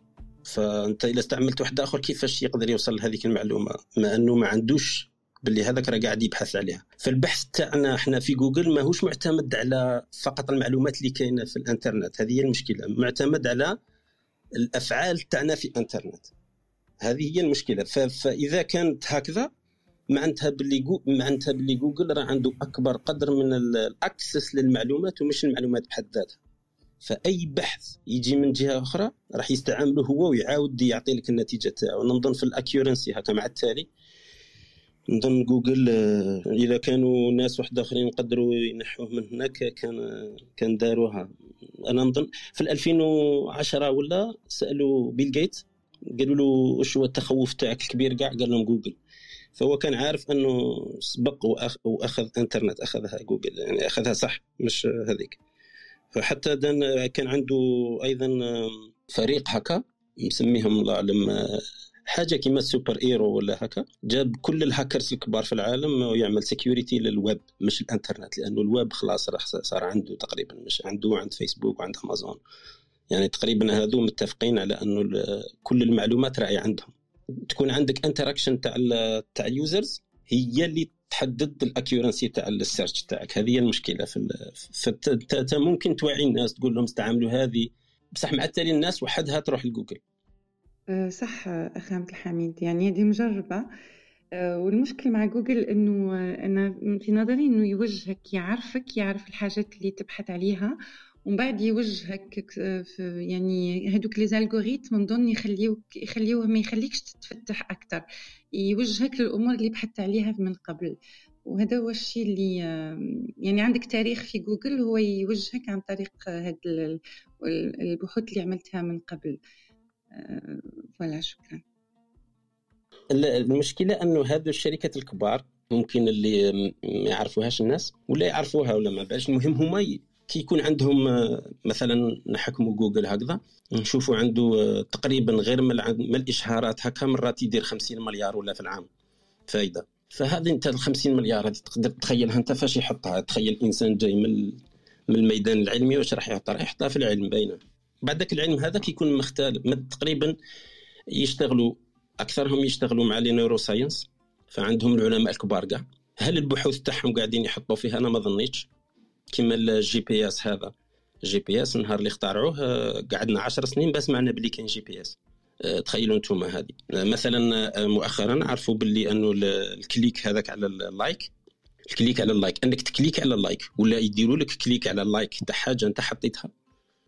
D: فأنت إذا استعملت واحد آخر كيفاش يقدر يوصل لهذيك المعلومة؟ مع أنه ما عندوش باللي هذاك راه قاعد يبحث عليها. فالبحث تاعنا إحنا في جوجل ماهوش معتمد على فقط المعلومات اللي كاينة في الإنترنت. هذه هي المشكلة. معتمد على الأفعال تاعنا في الإنترنت. هذه هي المشكلة. فاذا كانت هكذا معناتها باللي جو... معناتها باللي جوجل راه عنده أكبر قدر من ال access للمعلومات ومش المعلومات بحد ذاتها. فأي بحث يجي من جهة أخرى راح يستعمله هو ويعاود يعطي لك النتيجة تاعو. نظن في ال accuracy هكا مع التالي. نظن جوجل آه، إذا كانوا ناس واحد آخرين يقدروا ينحوه من هناك كان كان داروها. أنا نظن في 2010 ولا سألوا بيل جيت قالوا له وش هو التخوف تاعك الكبير كاع قال لهم جوجل. فهو كان عارف أنه سبق وأخذ إنترنت أخذها جوجل يعني أخذها صح مش هذيك. فحتى دان كان عنده أيضا فريق هكا مسميهم الله اعلم حاجة كيما super héros ولا هكا جاب كل الهاكرز الكبار في العالم ويعمل security للويب مش الإنترنت لأنه الويب خلاص راح صار عنده تقريبا مش عنده عند فيسبوك وعند امازون يعني تقريبا هذو متفقين على أنه كل المعلومات راهي عندهم. تكون عندك interaction تاع تاع ال users هي اللي تحدد ال accuracy تاع ال search تاعك. هذه هي المشكلة في فانت ممكن توعي الناس تقول لهم استعملوا هذه. بصح مع التالي الناس وحدها تروح لجوجل.
C: صح أخي عبد الحميد. يعني هذه مجربة. آه، والمشكل مع جوجل إنه أنا في نظري إنه يوجهك يعرفك يعرف الحاجات اللي تبحث عليها ومن بعد يوجهك في يعني هذوك لي زالغوريتم نظن يخليوك يخليوه ما يخليكش تتفتح أكثر يوجهك للأمور اللي بحثت عليها من قبل. وهذا هو الشيء اللي يعني عندك تاريخ في جوجل هو يوجهك عن طريق هاد البحوث اللي عملتها من قبل. ف voilà شكرا.
D: المشكلة انه هذو الشركات الكبار ممكن اللي ما يعرفوهاش الناس ولا يعرفوها ولا ما بعش المهم هما كي يكون عندهم مثلا نحكموا جوجل هكذا نشوفوا عنده تقريبا غير من الإشهارات هكا مرات يدير 50 مليار ولا في العام فايدة. فهذه أنت ال 50 مليار هذه تقدر تخيلها أنت فاش يحطها؟ تخيل إنسان جاي من من الميدان العلمي واش راح يحطها؟ راح يحطها في العلم باينة. بعد ذاك العلم هذا كيكون مختلف تقريبا يشتغلوا أكثرهم يشتغلوا مع les neuroscience فعندهم العلماء الكبار كاع. هل البحوث تاعهم قاعدين يحطوا فيها؟ أنا ما ظنيتش. كما ال GPS هذا. GPS النهار اللي اخترعوه آه، قعدنا 10 سنين باش سمعنا بلي كاين جي بي إس. آه، تخيلوا أنتم هذه آه، مثلا مؤخرا عرفوا باللي أنه الكليك هذاك على اللايك الكليك على اللايك أنك ت click على ال like ولا يديروا لك click على ال like تاع حاجة أنت حطيتها.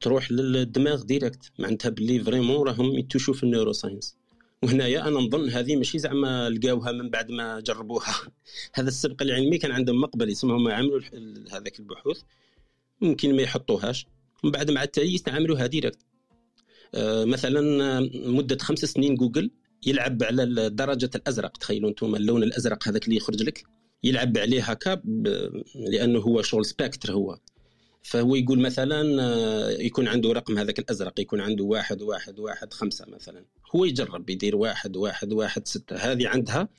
D: تروح للدماغ direct. معناتها باللي ف vraiment راهم يتوشوا في ال neuroscience وهنايا أنا نظن هذه ماشي زعما لقاوها من بعد ما جربوها. هذا السبق العلمي كان عندهم مقبل يسمهم عملوا هذاك البحوث. ممكن ما يحطوهاش. من بعد مع التالي يستعملوها direct. آه مثلا مدة خمس سنين جوجل يلعب على درجة الأزرق. تخيلوا أنتم اللون الأزرق هذاك اللي يخرج لك. يلعب عليه هكا لأنه هو شغل spectre هو. فهو يقول مثلا آه، يكون عنده رقم هذاك الأزرق يكون عنده واحد واحد واحد خمسة مثلا. هو يجرب يدير واحد واحد واحد ستة. هذه عندها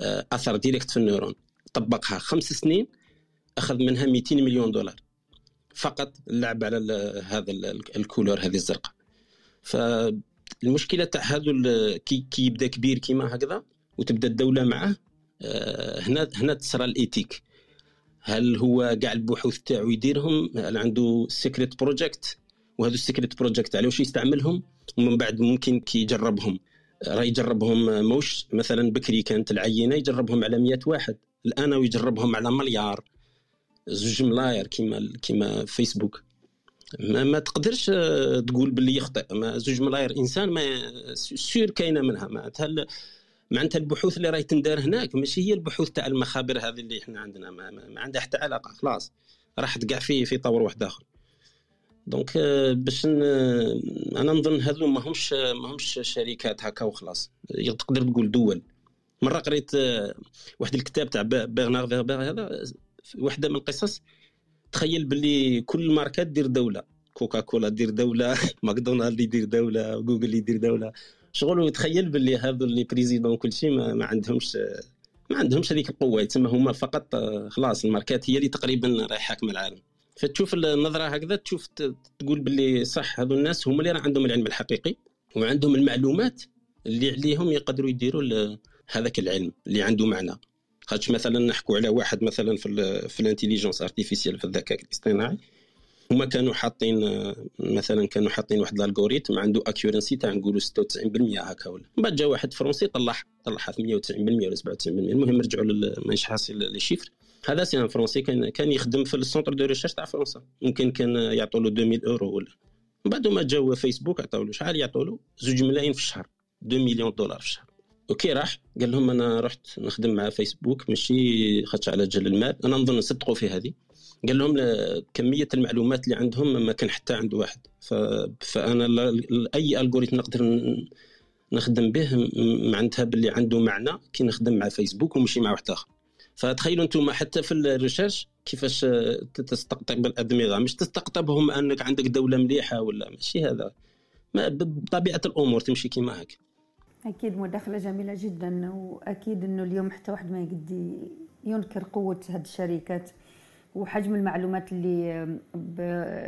D: آه، أثر direct في ال neurones طبقها خمس سنين أخذ منها 200 مليون دولار. فقط اللعب على هذا ال couleur هذه الزرقاء. فالمشكلة تاع هذو كي, كي يبدأ كبير كيما هكذا وتبدأ الدولة معه آه، هنا هنا تصرى ال éthique. هل هو كاع البحوث تاعو يديرهم؟ هل عنده secret project وهذو ال secret project على واش يستعملهم؟ ومن بعد ممكن كي يجربهم. راه يجربهم موش مثلا بكري كانت العينة يجربهم على 100 واحد. الآن ويجربهم على مليار. زوج ملاير كيما كيما فيسبوك ما, ما تقدرش تقول باللي يخطئ. ما زوج ملاير إنسان ما سير كاينة منها. معناتها معناتها البحوث اللي راهي تندار هناك ماشي هي البحوث تاع المخابر هذه اللي إحنا عندنا ما, ما, عندها حتى علاقة خلاص. راحت كاع في في طور واحد آخر. donc آه، باش أنا نظن هذو ما همش ما همش شركات هكا وخلاص. تقدر تقول دول. مرة قريت آه، واحد الكتاب تاع برنار فيربير هذا وحدة من القصص. تخيل باللي كل ماركة دير دولة. كوكا كولا دير دولة ماكدونالد يدير دولة جوجل يدير دولة. شغل يتخيل باللي هذو اللي présidents كل شيء ما, ما عندهمش ما عندهمش هذيك القوة. يتسمى هما فقط خلاص الماركات هي اللي تقريبا راهي حاكمه العالم. فتشوف النظرة هكذا تشوف تقول باللي صح هذو الناس هما اللي راه عندهم العلم الحقيقي وعندهم المعلومات اللي عليهم يقدروا يديروا هذاك العلم اللي عنده معنى. خاطش مثلا نحكوا على واحد مثلا في في ال intelligence artificielle في الذكاء الاصطناعي هما كانوا حاطين مثلا كانوا حاطين واحد algorithm عنده accuracy تاع نقولوا 96% هكا ولا من بعد جا واحد français طلع طلعها 98% ولا 97% المهم رجعوا مانيش حاصل لي chiffre هذا c'est un français كان كان يخدم في ال centre de recherche تاع فرنسا. ممكن كان يعطوا له 2000 اورو ولا. من بعد ما جاو فيسبوك عطاو له شحال؟ يعطوا له 2 ملايين في الشهر 2 مليون دولار في الشهر. okay راح. قال لهم أنا رحت نخدم مع فيسبوك ماشي خاطش على جل المال. أنا نظن صدقوا في هذه. قال لهم كمية المعلومات اللي عندهم ما كان حتى عند واحد. فأنا أي algorithm نقدر نخدم به معناتها باللي عنده معنى كي نخدم مع فيسبوك ومشي مع واحد آخر. فتخيلوا أنتم حتى في ال research كيفاش تستقطب الأدمغة. مش تستقطبهم أنك عندك دولة مليحة ولا ماشي هذا. ما بطبيعة الأمور تمشي كيما هكا.
F: أكيد مداخلة جميلة جدا وأكيد إنه اليوم حتى واحد ما يقدر ينكر قوة هذه الشركات. وحجم المعلومات اللي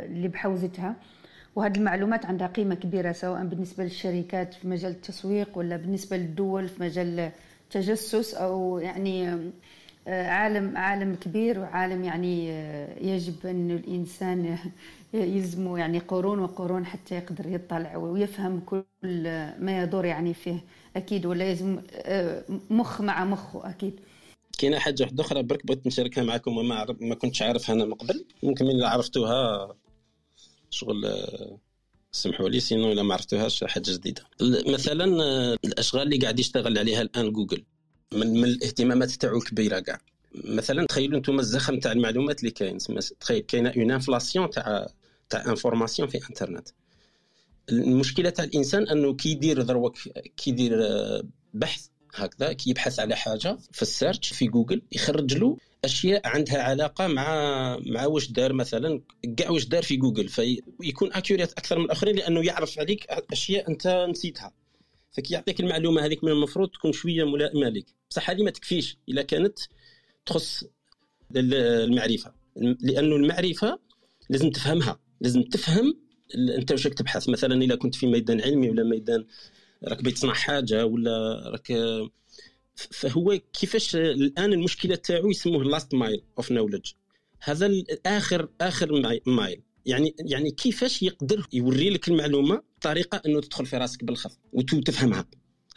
F: اللي بحوزتها. وهذه المعلومات عندها قيمة كبيرة سواء بالنسبة للشركات في مجال التسويق ولا بالنسبة للدول في مجال التجسس أو يعني آه، عالم عالم كبير وعالم يعني آه، يجب أن الإنسان يلزمه يعني قرون وقرون حتى يقدر يطلع ويفهم كل ما يدور يعني فيه أكيد. ولا لازم آه، مخ مع مخه أكيد.
D: كاينة حاجة واحدة أخرى برك بغيت نشاركها معكم وما ما كنتش عارفها أنا من قبل. ممكن من عرفتوها شغل آه، سمحوا لي سينو إلا ما عرفتوهاش حاجة جديدة. مثلا آه، الأشغال اللي قاعد يشتغل عليها الآن جوجل من, من الاهتمامات تاعو الكبيره كاع. مثلا تخيلوا أنتم الزخم تاع المعلومات اللي كاين تخيل كاينة une inflation تاع تاع information في انترنت المشكلة تاع الإنسان أنه كي يدير دروك كي يدير آه، بحث هكذا كي يبحث على حاجة في ال search في جوجل يخرج له أشياء عندها علاقة مع مع واش دار مثلا كاع واش دار في جوجل فيكون accurate أكثر من الأخرين لأنه يعرف عليك أشياء أنت نسيتها. فكي يعطيك المعلومة هذيك من المفروض تكون شوية ملائمة لك بصح هذه ما تكفيش اذا كانت تخص المعرفة. لأنه المعرفة لازم تفهمها لازم تفهم أنت واش تبحث. مثلا اذا كنت في ميدان علمي ولا ميدان راك بتصنع حاجة ولا راك فهو كيفاش الآن المشكلة تاعو يسموه last mile of knowledge هذا آخر آخر mile يعني يعني كيفاش يقدر يوري لك المعلومة بطريقة إنه تدخل في راسك بالخف وتفهمها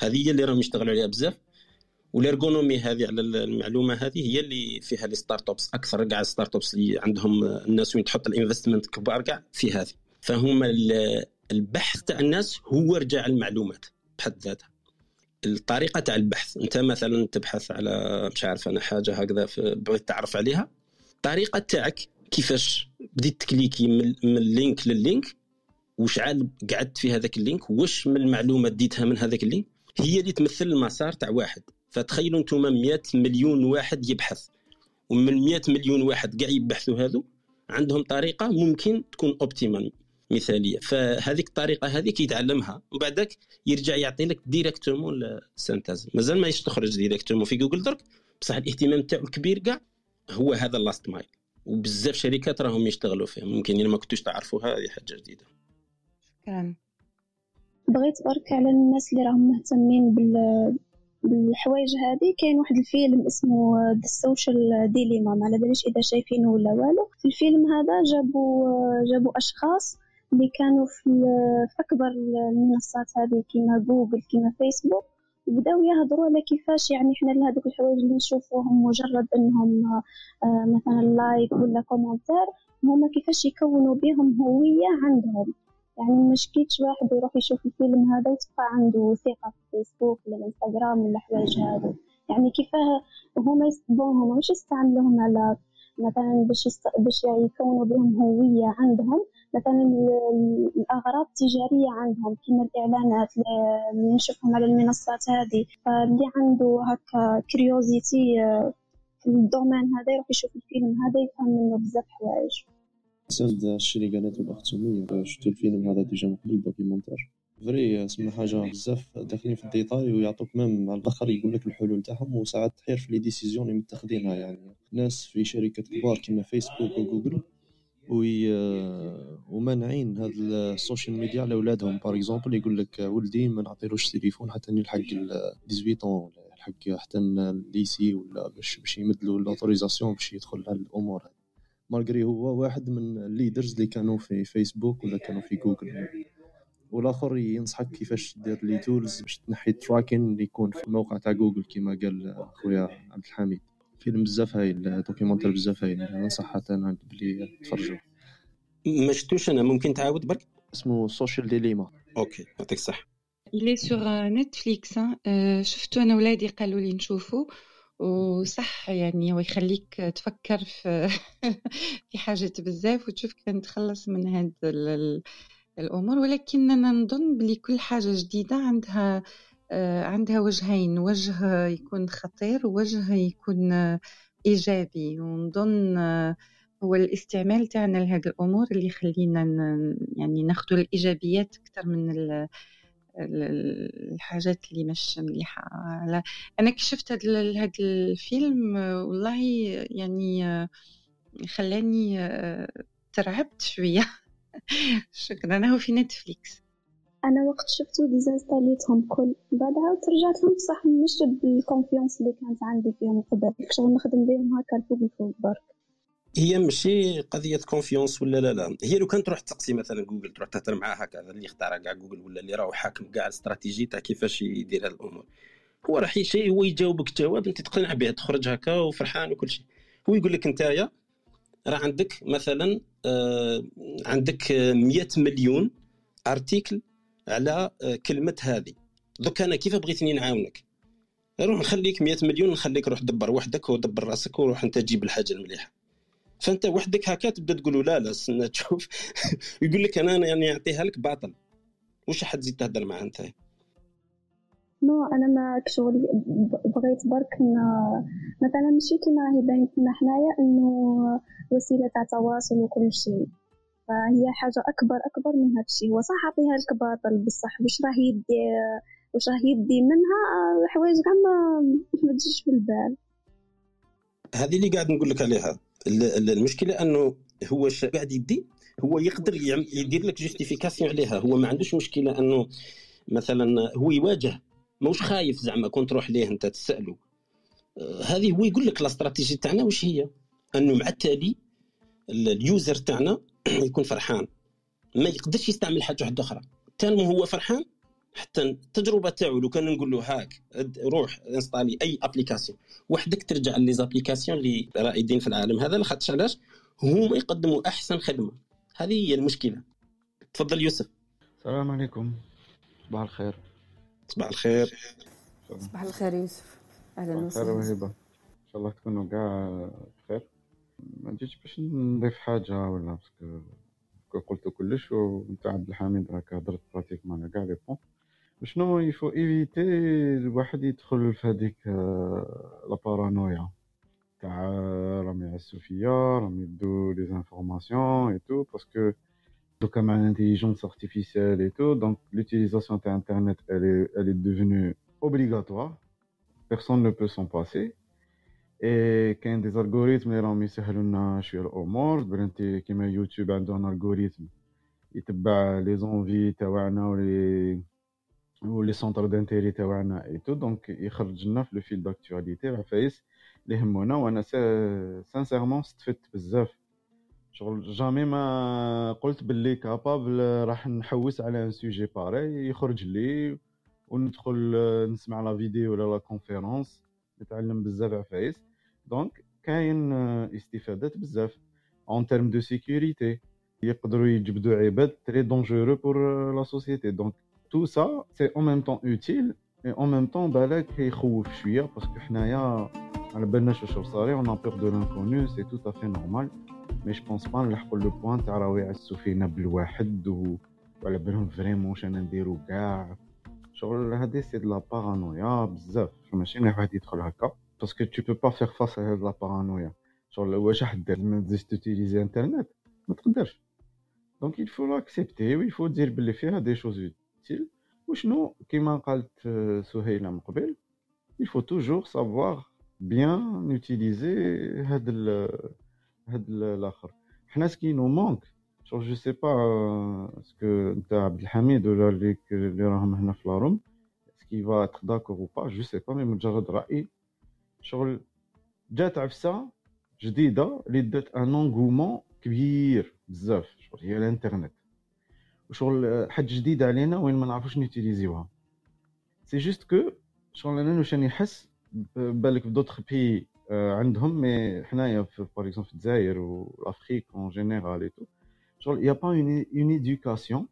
D: هذه هي اللي راهم يشتغلوا عليها بزاف. وال ergonomie هذه على المعلومة هذه هي اللي فيها les startups أكثر كاع startups اللي عندهم الناس وين تحط ال investment كبار كاع في هذه. فهم البحث تاع الناس هو رجع المعلومات بحد ذاتها. الطريقة تاع البحث انت مثلا تبحث على مش عارف أنا حاجة هكذا بغيت تعرف عليها الطريقة تاعك كيفاش بديت تكليكي من ال link لل link وشعال قعدت في هذاك ال link واش من المعلومة ديتها من هذاك ال link هي اللي تمثل المسار تاع واحد. فتخيلوا أنتم 100 مليون واحد يبحث ومن 100 مليون واحد كاع يبحثوا هذو عندهم طريقة ممكن تكون optimal مثالية. فهذيك الطريقة هذيك يتعلمها وبعدك يرجع يعطي لك directement ال synthèse مازال ما تخرج directement في جوجل درك بصح الاهتمام تاعو الكبير كاع هو هذا ال last mile وبزاف شركات راهم يشتغلوا فيه ممكن إلا ما كنتوش تعرفوها هذه حاجة جديدة.
C: شكرا.
I: بغيت برك على الناس اللي راهم مهتمين بال بالحوايج هذه. كاين واحد الفيلم اسمه The Social Dilemma ما على باليش إذا شايفينه ولا والو. في الفيلم هذا جابوا جابوا أشخاص اللي كانوا في, في أكبر المنصات هذه كيما جوجل كيما فيسبوك وبداو يهضروا على كيفاش يعني حنا لهذوك الحوايج اللي نشوفوهم مجرد أنهم آه مثلا like ولا commentaire هما كيفاش يكونوا بهم هوية عندهم. يعني ما شكيتش واحد يروح يشوف الفيلم هذا وتبقى عنده ثقة في فيسبوك ولا الإنستغرام ولا حوايج هذا يعني كيفاه هما يستخدموهم مش يستعملوهم على مثلا باش يست... باش يكونوا بهم هوية عندهم. مثلا الأغراض التجارية عندهم كما الإعلانات اللي نشوفهم على المنصات هذه. فاللي عنده هكا curiosité آه، في ال domaine هذا يروح يشوف الفيلم هذا يفهم منه بزاف حوايج.
L: سند الشيء اللي قالته الاخت سمية شفتو الفيلم هذا déjà من قبل documentaire vrai اسمها حاجة بزاف داخلين في ال détail ويعطوك même على الآخر يقول لك الحلول تاعهم وساعات تحير في les décisions اللي متخذينها يعني. ناس في شركات كبار كيما فيسبوك وجوجل ومانعين هاد ال social media على ولادهم. par exemple يقول لك ولدي ما نعطيلوش تليفون حتى يلحق 18 ولا يلحق حتى ال lycée ولا باش باش يمد له ال autorisation باش يدخل الأمور هذه مالغري هو واحد من ال leaders اللي كانوا في فيسبوك ولا كانوا في جوجل والآخر ينصحك كيفاش دير les tools باش تنحي ال tracking اللي يكون في الموقع تاع جوجل كما قال خويا عبد الحميد. فيلم بزاف هايل documentaire بزاف هايل ننصح حتى أنا بلي تفرجوا.
D: ما شفتوش أنا ممكن تعاود برك؟
L: اسمه Social Dilemma
D: OK يعطيك الصحة.
C: il est sur نتفليكس شفتو أنا ولادي قالوا لي نشوفو. وصح يعني هو يخليك تفكر في في حاجات بزاف وتشوف كيف نتخلص من هاد الأمور. ولكن أنا نظن بلي كل حاجة جديدة عندها آه، عندها وجهين. وجه يكون خطير ووجه يكون إيجابي. ونظن آه، هو الاستعمال تاعنا لهذه الأمور اللي يخلينا يعني ناخذ الإيجابيات أكثر من الحاجات اللي مش مليحة. أنا كشفت هذا الفيلم والله يعني خلاني ترعبت شوية. شكرا. هو في نتفليكس.
I: أنا وقت شفتو désinstallيتهم كل. بعدها ترجعت لهم بصح مش بال confiance اللي كانت عندي فيهم قبل. شغل نخدم بهم هكا الفوق الفوق برك.
D: هي ماشي قضية confiance ولا لا لا. هي لو كان تروح تسقسي مثلا جوجل تروح تهضر معاه هكا اللي اختار كاع جوجل ولا اللي راهو حاكم كاع الاستراتيجي تاع كيفاش يدير هذه الأمور. هو راح شيء هو يجاوبك جواب أنت تقتنع به تخرج هكا وفرحان وكل شيء. هو يقول لك نتايا راه عندك مثلا آه، عندك 100 مليون ارتيكل على آه، كلمة هذه. دوك أنا كيف بغيتني نعاونك؟ روح نخليك 100 مليون نخليك روح دبر وحدك ودبر راسك وروح أنت تجيب الحاجة المليحة. فأنت وحدك هكا تبدا تقول لا لا استنى تشوف. يقول لك أنا يعني يعطيها لك باطل. واش حد تزيد تهدر معاه أنت؟
I: نو أنا ما شغل بغيت برك مثلا ماشي كيما راهي باين حنايا إنه وسيلة تاع تواصل وكل شيء. فهي حاجة أكبر أكبر من هذا الشيء هو صح عطيها لك باطل بصح. واش راه يدي واش راه يدي منها؟ حوايج كاع ما تجيش في البال
D: هذه اللي قاعد نقول لك عليها. المشكلة أنه هو قاعد يدي هو يقدر يدير لك justification عليها. هو ما عندوش مشكلة أنه مثلا هو يواجه موش خايف زعما كون تروح ليه أنت تسالو آه، هذه هو يقول لك الاستراتيجي تاعنا واش هي؟ أنه مع التالي ال user تاعنا يكون فرحان. ما يقدرش يستعمل حاجة واحدة أخرى. tellement هو فرحان حتى التجربة تاعو لو كان نقول له هاك روح installer أي application وحدك ترجع les applications اللي رائدين في العالم هذا لاخاطش علاش؟ هما يقدموا أحسن خدمة. هذه هي المشكلة. تفضل يوسف.
M: السلام عليكم. صباح الخير.
D: صباح الخير.
F: صباح الخير يوسف. أهلا وسهلا.
M: وهبه إن شاء الله تكونوا كاع بخير ما جيتش باش نضيف حاجة ولا parce que قلت كلش وانت عبد الحميد راك هضرت pratiquement على كاع les points شنو يفو ايفيتي الواحد يدخل في هذيك آه، la paranoïa تاع راهم يعسو فيا راهم يدو les informations et tout parce que donc مع l'intelligence artificielle et tout donc l'utilisation d'internet elle est elle est devenue obligatoire. Personne ne peut s'en passer. Et كاين des algorithmes اللي راهم يسهلوا لنا شوية الأمور plenty كيما يوتيوب عنده un algorithme يتبع les envies تاعنا و les و les centres d'intérêt تاعنا et tout donc يخرج لنا في le fil d'actualité عفايس اللي يهمونا وأنا sincèrement استفدت بزاف شغل jamais ما قلت باللي capable راح نحوس على un sujet par يخرج لي وندخل نسمع la vidéo ولا la conférence نتعلم بزاف عفايس donc كاين استفادات بزاف اون تيرم دو سيكوريتي يقدروا يجبدوا عباد تري دونجورو بور لا سوسيتي دونك تو سا سي اون ميم طون اوتيل اي اون ميم طون بالك كيخوف شوية باسكو حنايا على بالناش واش صاري اون بور دو لانكونو سي تو افي نورمال مي جو بونس با نلحقوا لو بوان تاع راهو يعسوا فينا بالواحد و... وعلى بالهم فريمون واش أنا نديرو كاع شغل هادي سي دو لا بارانويا بزاف ماشي اي واحد يدخل هكا باسكو تو بو با فيغ فاس على هاد لا بارانويا شغل واش راح دير ما تزيدش توتيليزي انترنت ما تقدرش دونك il faut l'accepter. و il faut dire بلي فيها دي شوز اوتيل وشنو كيما قالت سهيله من قبل il faut toujours savoir bien utiliser هاد ال هاد الآخر حنا سكي نو مونك شغل جو سي با اسكو انت عبد الحميد ولا اللي اللي راهم هنا في لاروم سكي فا اتر داكور شغل جات عفسة جديدة اللي دات ان انغومون كبير بزاف شغل هي الانترنت. وشغل حاجة جديدة علينا وين ما نعرفوش نيتيليزيوها سي جوست كو شغل أنا واش راني نحس بالك في دوطخ بي عندهم مي حنايا في باغ اكزومبل في الجزائر والافريك اون جينيرال اي تو شغل يا با اون éducation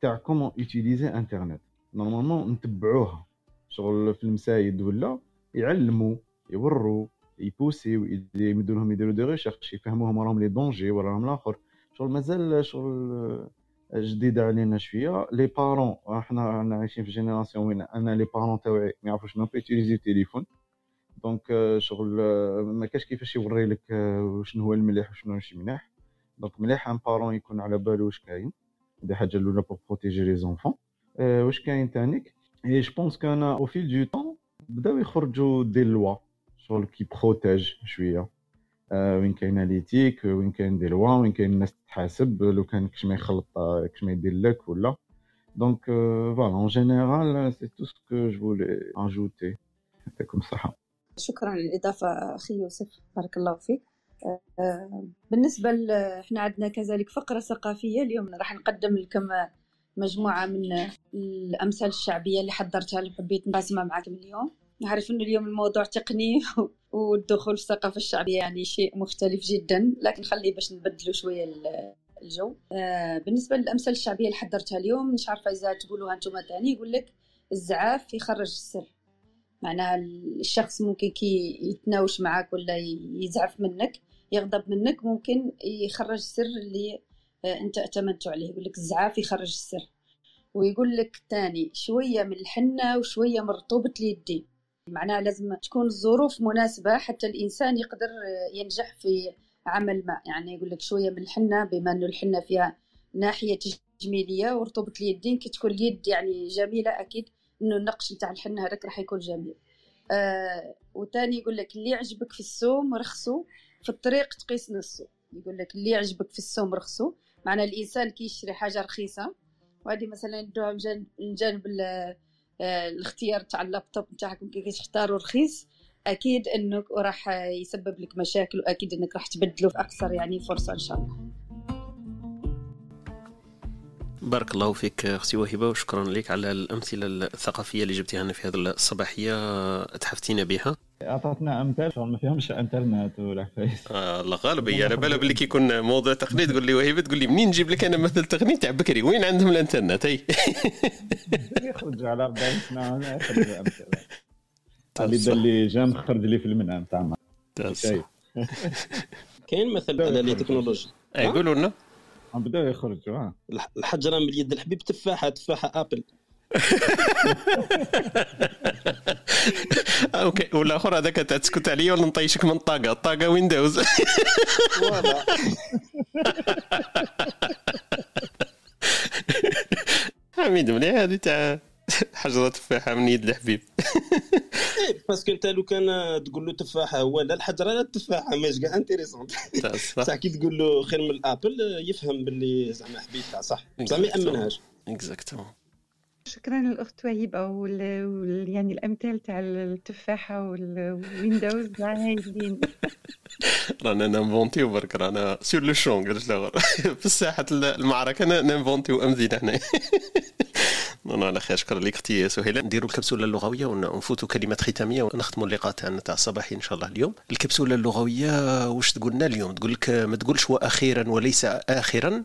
M: تاع comment utiliser internet normalement نتبعوها. شغل في المسايد ولا يعلموا يوروا يبوسيو يمدوا لهم يديروا des recherches يفهموهم راهم les dangers ولا راهم الآخر شغل مازال شغل جديده علينا شوية. les parents إحنا عايشين في génération وين أنا les parents تاوعي ما يعرفوش même utiliser التليفون. donc شغل ما كاش كيفاش يوري لك شنو هو المليح وشنو ماشي مليح. donc مليح un parent يكون على بالو واش كاين. هذه حاجة الأولى pour protéger les enfants واش كاين تانيك؟ et je pense qu'en au fil du temps بداو يخرجوا des lois. شغل qui protègent شوية وين كاين l'éthique وين كاين des lois وين كاين الناس تحاسب لو كان كش ما يخلط كش ما يدير لك ولا. donc voilà en général c'est tout ce que je voulais ajouter يعطيكم الصحه
F: شكرا للإضافة أخي يوسف. بارك الله فيك. بالنسبة إحنا عندنا كذلك فقرة ثقافية. اليوم راح نقدم لكم مجموعة من الأمثال الشعبية اللي حضرتها اللي حبيت نقاسمها معكم اليوم. نعرف إنه اليوم الموضوع تقني والدخول في الثقافة الشعبية يعني شيء مختلف جدا لكن خلي باش نبدلوا شوية الجو. آه بالنسبة للأمثلة الشعبية اللي حضرتها اليوم مش عارفة إذا تقولوها أنتم تاني يقول لك الزعاف يخرج السر. معناها الشخص ممكن كي يتناوش معك ولا يزعف منك يغضب منك ممكن يخرج السر اللي آه، أنت اتمنتوا عليه. يقول لك الزعاف يخرج السر. ويقول لك تاني شوية من الحنة وشوية من رطوبة اليدين. معناها لازم تكون الظروف مناسبة حتى الإنسان يقدر ينجح في عمل ما. يعني يقول لك شوية من الحنة بما أنه الحنة فيها ناحية تجميلية ورطوبة اليدين كي تكون اليد يعني جميلة أكيد أنه النقش نتاع الحنة هذاك راح يكون جميل. آه وتاني يقول لك اللي يعجبك في السوم رخصو في الطريق تقيس نصو. يقول لك اللي يعجبك في السوم رخصو. معنى الإنسان كي يشري حاجة رخيصة وهذه مثلا من جانب الاختيار تاع اللابتوب نتاعكم كي تختاروا رخيص أكيد إنك راح يسبب لك مشاكل وأكيد إنك راح تبدله في أكثر يعني فرصة إن شاء الله.
B: بارك الله فيك أختي وهبة وشكرا لك على الأمثلة الثقافية اللي جبتيها لنا في هذه الصباحية اتحفتينا بها.
M: أعطتنا أمثال؟ ما فيهمش انترنت ولا فيس
B: آه الله غالب على يعني بالي باللي كيكون موضوع تقني تقول لي وهبه تقول لي منين نجيب لك أنا مثل تقني تاع بكري؟ وين عندهم الإنترنت؟ هي
M: يخرج على 40 سنه يخرج اللي اللي جا مخرج لي في المنام تاع
D: كاين مثل هذا اللي تكنولوجي.
B: اي قولوا لنا.
M: بداو يخرجوا
D: الحجره من اليد الحبيب تفاحة تفاحة Apple.
B: OK والاخر هذاك تسكت عليا ولا نطيشك من الطاقه الطاقه Windows حميد مليح هذه تاع حجره تفاحه من يد الحبيب
D: parce que انت لو كان تقول له تفاحه هو لا الحجره لا التفاحه ماش كاع intéressante صح كي تقول له خير من ال Apple يفهم باللي زعما حبيب تاع صح بصح ما يامنهاش
B: exactement
C: شكرا للأخت وهيبة وال... وال... يعني الأمثال تاع التفاحة وال Windows هايلين.
B: رانا نـ inventiou برك رانا sur le champ قالت له. في ساحه المعركة نـ inventiou امثله هنا. non على خير شكرا لك أختي سهيله نديروا الكبسولة اللغوية ونفوتوا كلمات ختامية ونختموا اللقاء تاعنا تاع الصباحي إن شاء الله اليوم. الكبسولة اللغوية واش تقولنا اليوم؟ تقول لك ما تقولش وأخيرا وليس اخرا.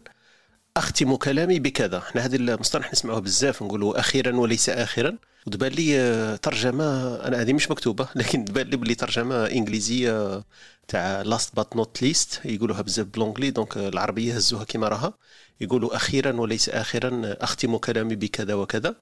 B: أختم كلامي بكذا. إحنا هذه المصطلح نسمعوه بزاف نقولوا أخيرا وليس اخرا. وتبان لي ترجمة أنا هذه مش مكتوبة لكن تبان لي بلي ترجمة إنجليزية تاع last but not least يقولوها بزاف ب l'anglais donc العربية هزوها كما راها. يقولوا أخيرا وليس اخرا أختم كلامي بكذا وكذا.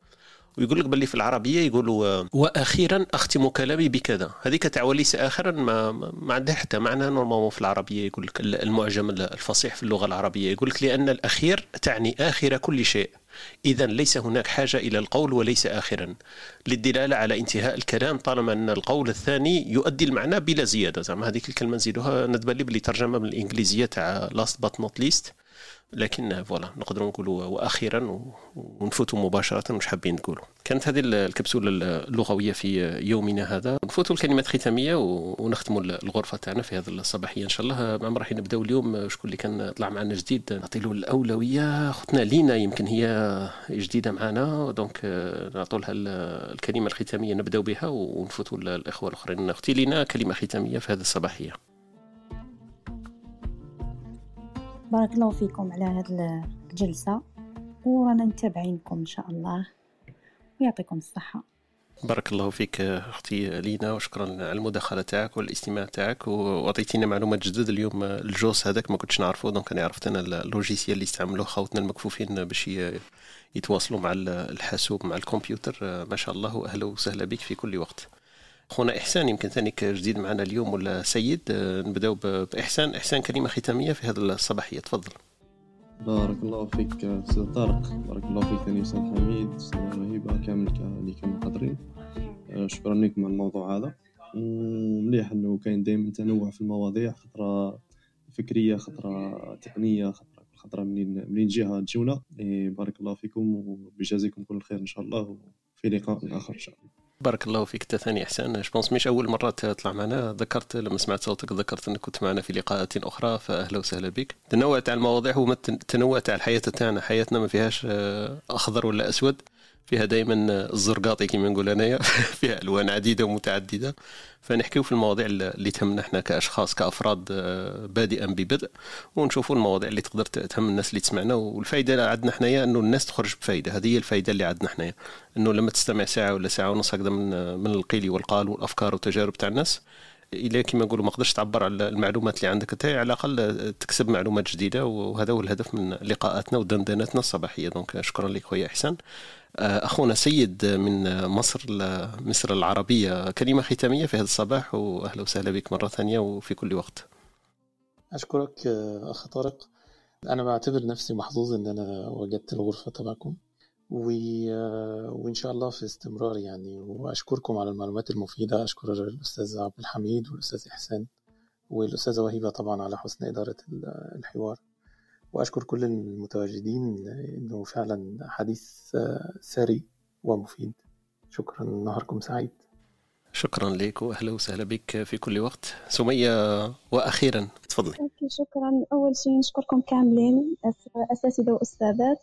B: ويقول لك باللي في العربية يقولوا وأخيرا أختم كلامي بكذا. هذيك تاع وليس اخرا ما, ما عندها حتى معنى normalement في العربية. يقول لك المعجم الفصيح في اللغة العربية. يقول لك لأن الأخير تعني آخر كل شيء. إذا ليس هناك حاجة إلى القول وليس آخرا. للدلالة على انتهاء الكلام طالما أن القول الثاني يؤدي المعنى بلا زيادة. زعما هذيك الكلمة نزيدوها ندبر لي بلي ترجمة من الإنجليزية تاع last but not least لكن voilà نقدروا نقولوا وأخيرا ونفوتوا مباشرة واش حابين نقولوا كانت هذه الكبسولة اللغوية في يومنا هذا. نفوتوا الكلمات ختاميه ونختموا الغرفة تاعنا في هذا الصباحية إن شاء الله. ما راح نبداو اليوم شكون اللي كان طلع معنا جديد. نعطي له الأولوية أختنا لينا يمكن هي جديدة معنا. donc نعطوا لها الكلمة الختامية نبداو بها ونفوتوا الإخوة الأخرين. أختي لينا كلمة ختامية في هذه الصباحية.
K: بارك الله فيكم على هذه الجلسة ورانا متابعينكم إن شاء الله ويعطيكم الصحة.
B: بارك الله فيك أختي لينا وشكرا على المداخلة تاعك والاستماع تاعك وعطيتينا معلومات جدد اليوم الجوس هذاك ما كنتش نعرفه donc أنا عرفت أنا ال logiciel اللي استعملوه خوتنا المكفوفين باش يتواصلوا مع الحاسوب مع الكمبيوتر ما شاء الله أهلا وسهلا بك في كل وقت. خونا إحسان يمكن ثانيك جديد معنا اليوم ولا سيد آه، نبدأو بإحسان. إحسان كلمة ختامية في هذه الصباحية. تفضل.
L: بارك الله فيك أستاذ طارق. بارك الله فيك ثاني أستاذ حميد أستاذ رهيبة كامل اللي كانوا حاضرين شكرا لكم على الموضوع هذا. ومليح إنه كاين دائما تنوع في المواضيع خطرة فكرية خطرة تقنية خطره خطرة منين منين جهة تجونا. إيه، بارك الله فيكم وبجازيكم كل خير إن شاء الله وفي لقاء آخر إن شاء الله.
B: بارك الله فيك انت ثاني احسان. جبونس مش أول مرة تطلع معنا. ذكرت لما سمعت صوتك ذكرت أنك كنت معنا في لقاءات أخرى فأهلا وسهلا بك. تنوع تاع المواضيع هو التنوع تاع الحياة تاعنا. حياتنا ما فيهاش آه، أخضر ولا أسود. فيها دائما الزرقاطي كما نقول أنايا. فيها ألوان عديدة ومتعددة. فنحكيو في المواضيع اللي تهمنا إحنا كأشخاص كأفراد آه، بادئا ببدء. ونشوفوا المواضيع اللي تقدر تهم الناس اللي تسمعنا. والفائده اللي عندنا حنايا إنه الناس تخرج بفائده هذه هي الفائده اللي عندنا حنايا إنه لما تستمع ساعة ولا ساعة ونص هكذا من من القيل والقال والأفكار والتجارب تاع الناس. إلا كما نقولوا ما قدرش تعبر على المعلومات اللي عندك أنت. على الأقل تكسب معلومات جديدة. وهذا هو الهدف من لقاءاتنا ودندناتنا الصباحية. دونك شكرا لك خويا إحسان. آه، أخونا سيد من مصر مصر العربية. كلمة ختامية في هذا الصباح وأهلا وسهلا بك مرة ثانية وفي كل وقت.
J: أشكرك آه، أخ طارق. أنا بعتبر نفسي محظوظ إن أنا وجدت الغرفة تبعكم و... آه، وإن شاء الله في استمرار يعني. وأشكركم على المعلومات المفيدة. أشكر الأستاذ عبد الحميد والأستاذ إحسان والأستاذة وهيبة طبعا على حسن إدارة الحوار. وأشكر كل المتواجدين إنه فعلا حديث آه، ثري ومفيد. شكرا نهاركم سعيد.
B: شكرا لك واهلا وسهلا بك في كل وقت. سمية وأخيرا. تفضلي
I: شكرا. أول شيء نشكركم كاملين أساتذة وأستاذات.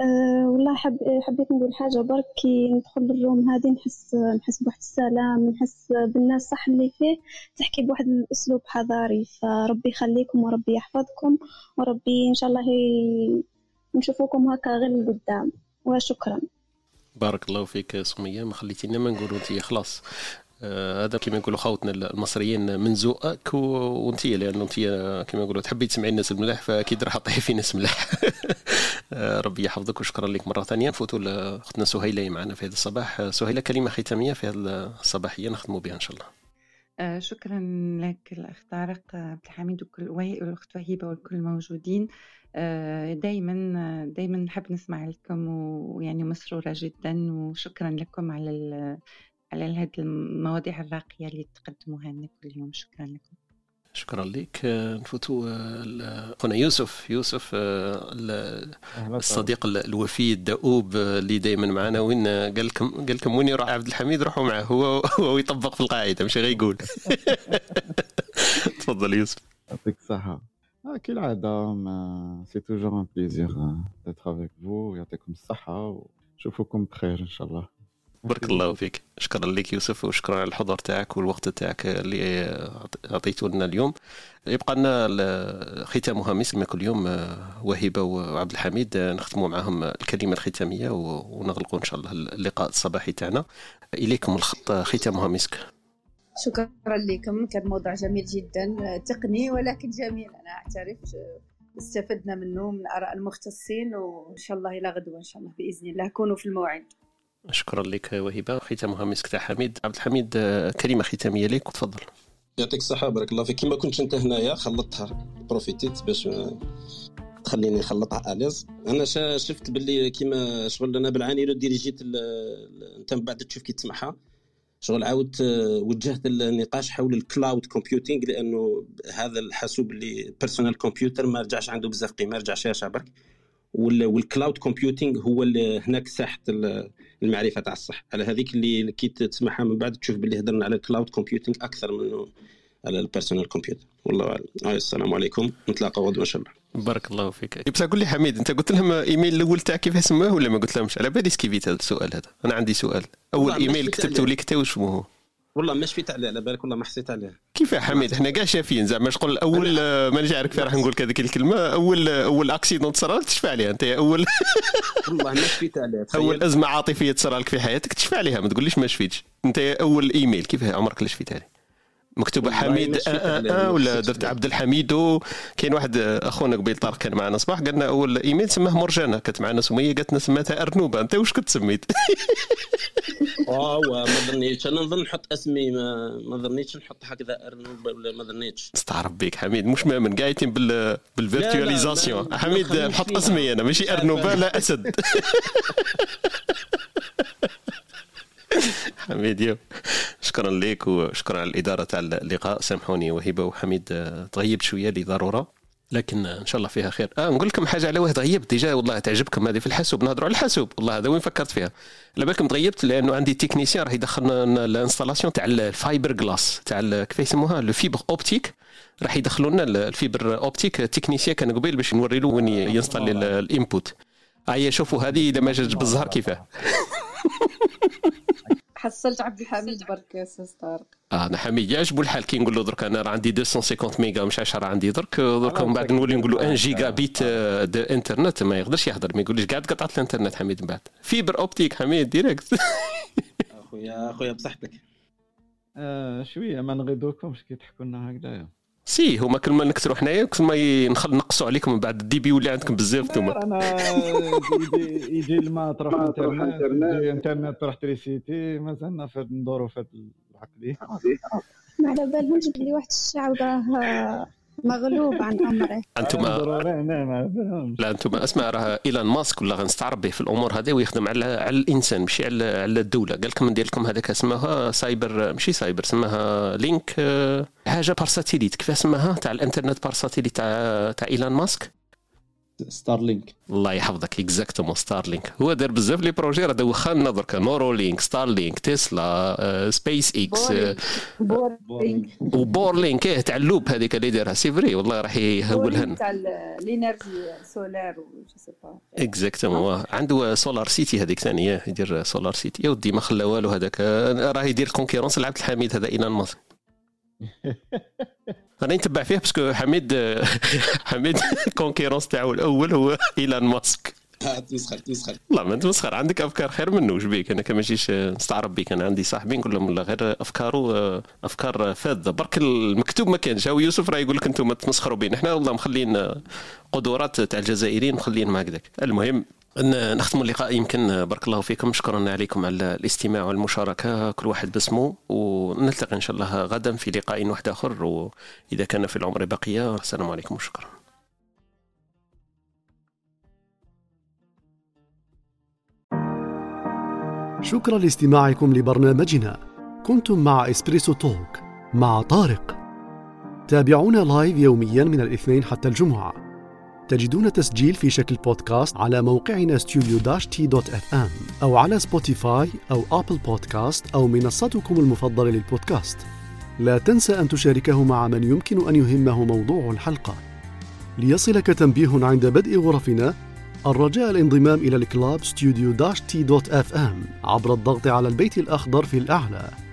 I: أه والله حب حبيت نقول حاجة برك كي ندخل الروم هذه نحس نحس بواحد السلام نحس بالناس صح اللي فيه تحكي بواحد الأسلوب حضاري. فربي يخليكم وربي يحفظكم وربي إن شاء الله نشوفوكم هكا غير لقدام. وشكرا.
B: بارك الله فيك سمية. ما خليتينا ما نقولوا انت خلاص. آه، هذا كما نقولوا خوتنا المصريين من ذوقك وانت لأنه انت كما نقولوا تحبي تسمعي الناس الملاح فأكيد راح تطيحي في ناس ملاح. آه، ربي يحفظك وشكرا لك مرة ثانية. نفوتوا لاختنا سهيلة معنا في هذا الصباح. آه، سهيلة كلمة ختامية في هذا الصباحية نختموا بها إن شاء الله.
C: شكرا لك الاخ طارق عبد الحميد وكل والأخت وهيبة والكل الموجودين دايما دايما نحب نسمع لكم ويعني مسرورة جدا. وشكرا لكم على على هذه المواضيع الراقية اللي تقدموها لنا كل يوم. شكرا لكم.
B: شكرا لك. نفوتوا اخونا يوسف يوسف الصديق الوفي الدؤوب اللي دائما معنا. وين قال لكم قال لكم وين يروح عبد الحميد؟ روحوا معه. هو هو يطبق في القاعدة مش غير يقول تفضل يوسف.
M: يعطيك الصحة. آه كالعادة c'est toujours un plaisir d'être avec vous يعطيكم الصحة ونشوفكم بخير إن شاء الله.
B: بارك الله فيك. شكرا لك يوسف وشكرا على الحضور تاعك والوقت تاعك اللي أعطيته لنا اليوم. يبقى لنا ختامها مسك كما كل يوم وهبه وعبد الحميد نختموا معهم الكلمة الختامية ونغلقوا إن شاء الله اللقاء الصباحي تاعنا. إليكم الخط ختامها مسك
N: شكرا لكم كان موضوع جميل جدا تقني ولكن جميل. أنا أعترف استفدنا منه من آراء المختصين وإن شاء الله إلى غدوة إن شاء الله بإذن الله. كونوا في الموعد.
B: شكرا لك وهبة. ختامها مسك تاع حميد. عبد الحميد كلمة ختامية لك وتفضل.
D: يعطيك الصحة بارك الله فيك. كما كنت انت هنايا خلطتها. profitéت باش تخليني نخلطها exprès أنا شفت باللي كيما شغل أنا بالعاني dirigéت أنت من بعد تشوف كي تسمعها. شغل عاودت وجهت النقاش حول ال cloud computing لأنه هذا الحاسوب اللي personal computer ما رجعش عنده بزاف قيمة رجع شاشة برك. وال cloud computing هو اللي هناك ساحة المعرفة تاع الصح. على هذيك اللي كي تسمعها من بعد تشوف باللي هضرنا على ال cloud computing أكثر من على ال personal computer والله أعلم. السلام عليكم. نتلاقى غدوه إن شاء الله.
B: بارك الله فيك. بصح قول لي حميد أنت قلت لهم إيميل الأول تاعك كيف سماه ولا ما قلت لهمش؟ على بالي esquivéت هذا السؤال هذا. أنا عندي سؤال. أول إيميل كتبته لك أنت واش هو
D: والله ما شفيت عليه على بالك والله ما حسيت عليه.
B: كيف يا حميد؟ إحنا كاع شافين زعما شغل أول ما نجي عارف راح نقول هذيك الكلمة اول أول accident تصرى لك تشفى عليها أنت أول.
D: والله ما شفيت عليه
B: أول أزمة عاطفية تصرى لك في حياتك تشفى عليها ما تقوليش ما شفيتش أنت أول إيميل كيف عمرك لا شفيت عليه مكتوبه حميد. آه آه آه ولا درت عبد الحميد. كاين واحد أخونا قبيل طارق كان معنا. صباح قالنا أول إيميل سماه مرجانة. كانت معنا سمية قالت لنا سماتها أرنوبة. أنت واش كنت سميت؟
D: آه ما ظنيتش. أنا نظن نحط اسمي ما ما ظنيتش نحط هكذا أرنوبة ولا ما ظنيتش.
B: استعرف بك حميد. مش مؤمن قايتين بال بال virtualisation. حميد نحط اسمي أنا. ماشي أرنوبة لا أسد. حميد شكرا لك وشكرا على الإدارة تاع اللقاء. سامحوني وهبة وحميد تغيبت شوية لضرورة لكن إن شاء الله فيها خير. آه نقول لكم حاجة على واحد غيبت déjà والله تعجبكم هذه في الحاسوب. نهضروا على الحاسوب. والله هذا وين فكرت فيها؟ على بالكم تغيبت لأنه عندي technicien راح يدخلنا ال installation تاع ال fiber glass تاع كيف يسموها؟ le fibre optique راح يدخلوا لنا ال fibre optique technicien كان قبيل باش نوري له وين ي installer ال input هيا شوفوا هذه اذا ما جاتش بالزهر كيفاه.
N: حصلت عبد الحميد برك أستاذ طارق.
B: آه أنا حميد. يعجبو الحال كي نقول له درك أنا راه عندي 250 ميجا مش 10 عندي درك. درك من بعد نولي نقول له 1 جيجا بيت آه، d'internet ما يقدرش يهضر ما يقوليش قاعد قطعت الإنترنت حميد من بعد. fibre optique حميد direct
D: اخويا أخويا بصحتك.
O: آه شوية ما نغيضوكمش كي تحكوا لنا هكذايا.
B: سي هما كل ما نكثروا حنايا كل ما نقصوا عليكم من بعد الدي بي يولي عندكم بزاف نتوما
O: أنا يجي, الماء تروح انترنت يجي انترنت تروح تريسيتي مازلنا في هاد العقليه
I: ما على بالهمش بلي واحد الشعب راه مغلوب عن
O: أمره. ما بالهمش
B: لا أنتم أسمع راه ايلون ماسك ولا غنستعرب به في الأمور هذه ويخدم على على الإنسان ماشي على على الدولة. قال لكم ندير لكم هذاك اسمها سايبر ماشي سايبر سماها لينك آه، حاجة بار ساتيليت. كيف اسمها؟ تاع الإنترنت بار ساتيليت تاع تاع ايلون ماسك؟
L: ستارلينك
B: الله يحفظك exactement ستارلينك هو دار بزاف les projets راه دوخنا درك. نورالينك ستارلينك تسلا آه، سبيس إكس آه،
F: بورينغ
B: وبورلينك إيه، تاع ال loop هذيك اللي دارها. c'est vrai والله راح يهولها
F: تاع ال- ال énergie solaire و je sais pas
B: exactement عنده سولار سيتي هذيك ثانية يدير سولار سيتي يا ودي ما خلى والو هذاك. راه يدير concurrence لعبد الحميد هذا إيلون ماسك. أنا نتبع فيه parce que حميد حميد concurrence تاعو الأول هو ايلون ماسك.
D: تمسخر تمسخر
B: لا ما تمسخر عندك أفكار خير منه وش بيك؟ أنا كما نجيش نستعرب بيك. أنا عندي صاحبين نقول لهم لا غير افكاره أفكار فاذه برك المكتوب ما كانش. هو يوسف راه يقول لك أنتم تمسخروا بينا إحنا والله مخلين قدرات تاع الجزائريين مخلينهم هكذاك. المهم نختم اللقاء. يمكن بارك الله فيكم. شكرا عليكم على الاستماع والمشاركة. كل واحد باسمه ونلتقي إن شاء الله غدا في لقاء واحد آخر. وإذا كان في العمر بقيه السلام عليكم وشكرا.
A: شكرا لاستماعكم لبرنامجنا. كنتم مع إسبريسو توك مع طارق. تابعونا live يوميا من الاثنين حتى الجمعة. تجدون تسجيل في شكل بودكاست على موقعنا studio تي dot FM أو على سبوتيفاي أو أبل بودكاست أو منصتكم المفضلة للبودكاست. لا تنسى أن تشاركه مع من يمكن أن يهمه موضوع الحلقة. ليصلك تنبيه عند بدء غرفنا الرجاء الانضمام إلى الكلاب ام عبر الضغط على البيت الأخضر في الأعلى.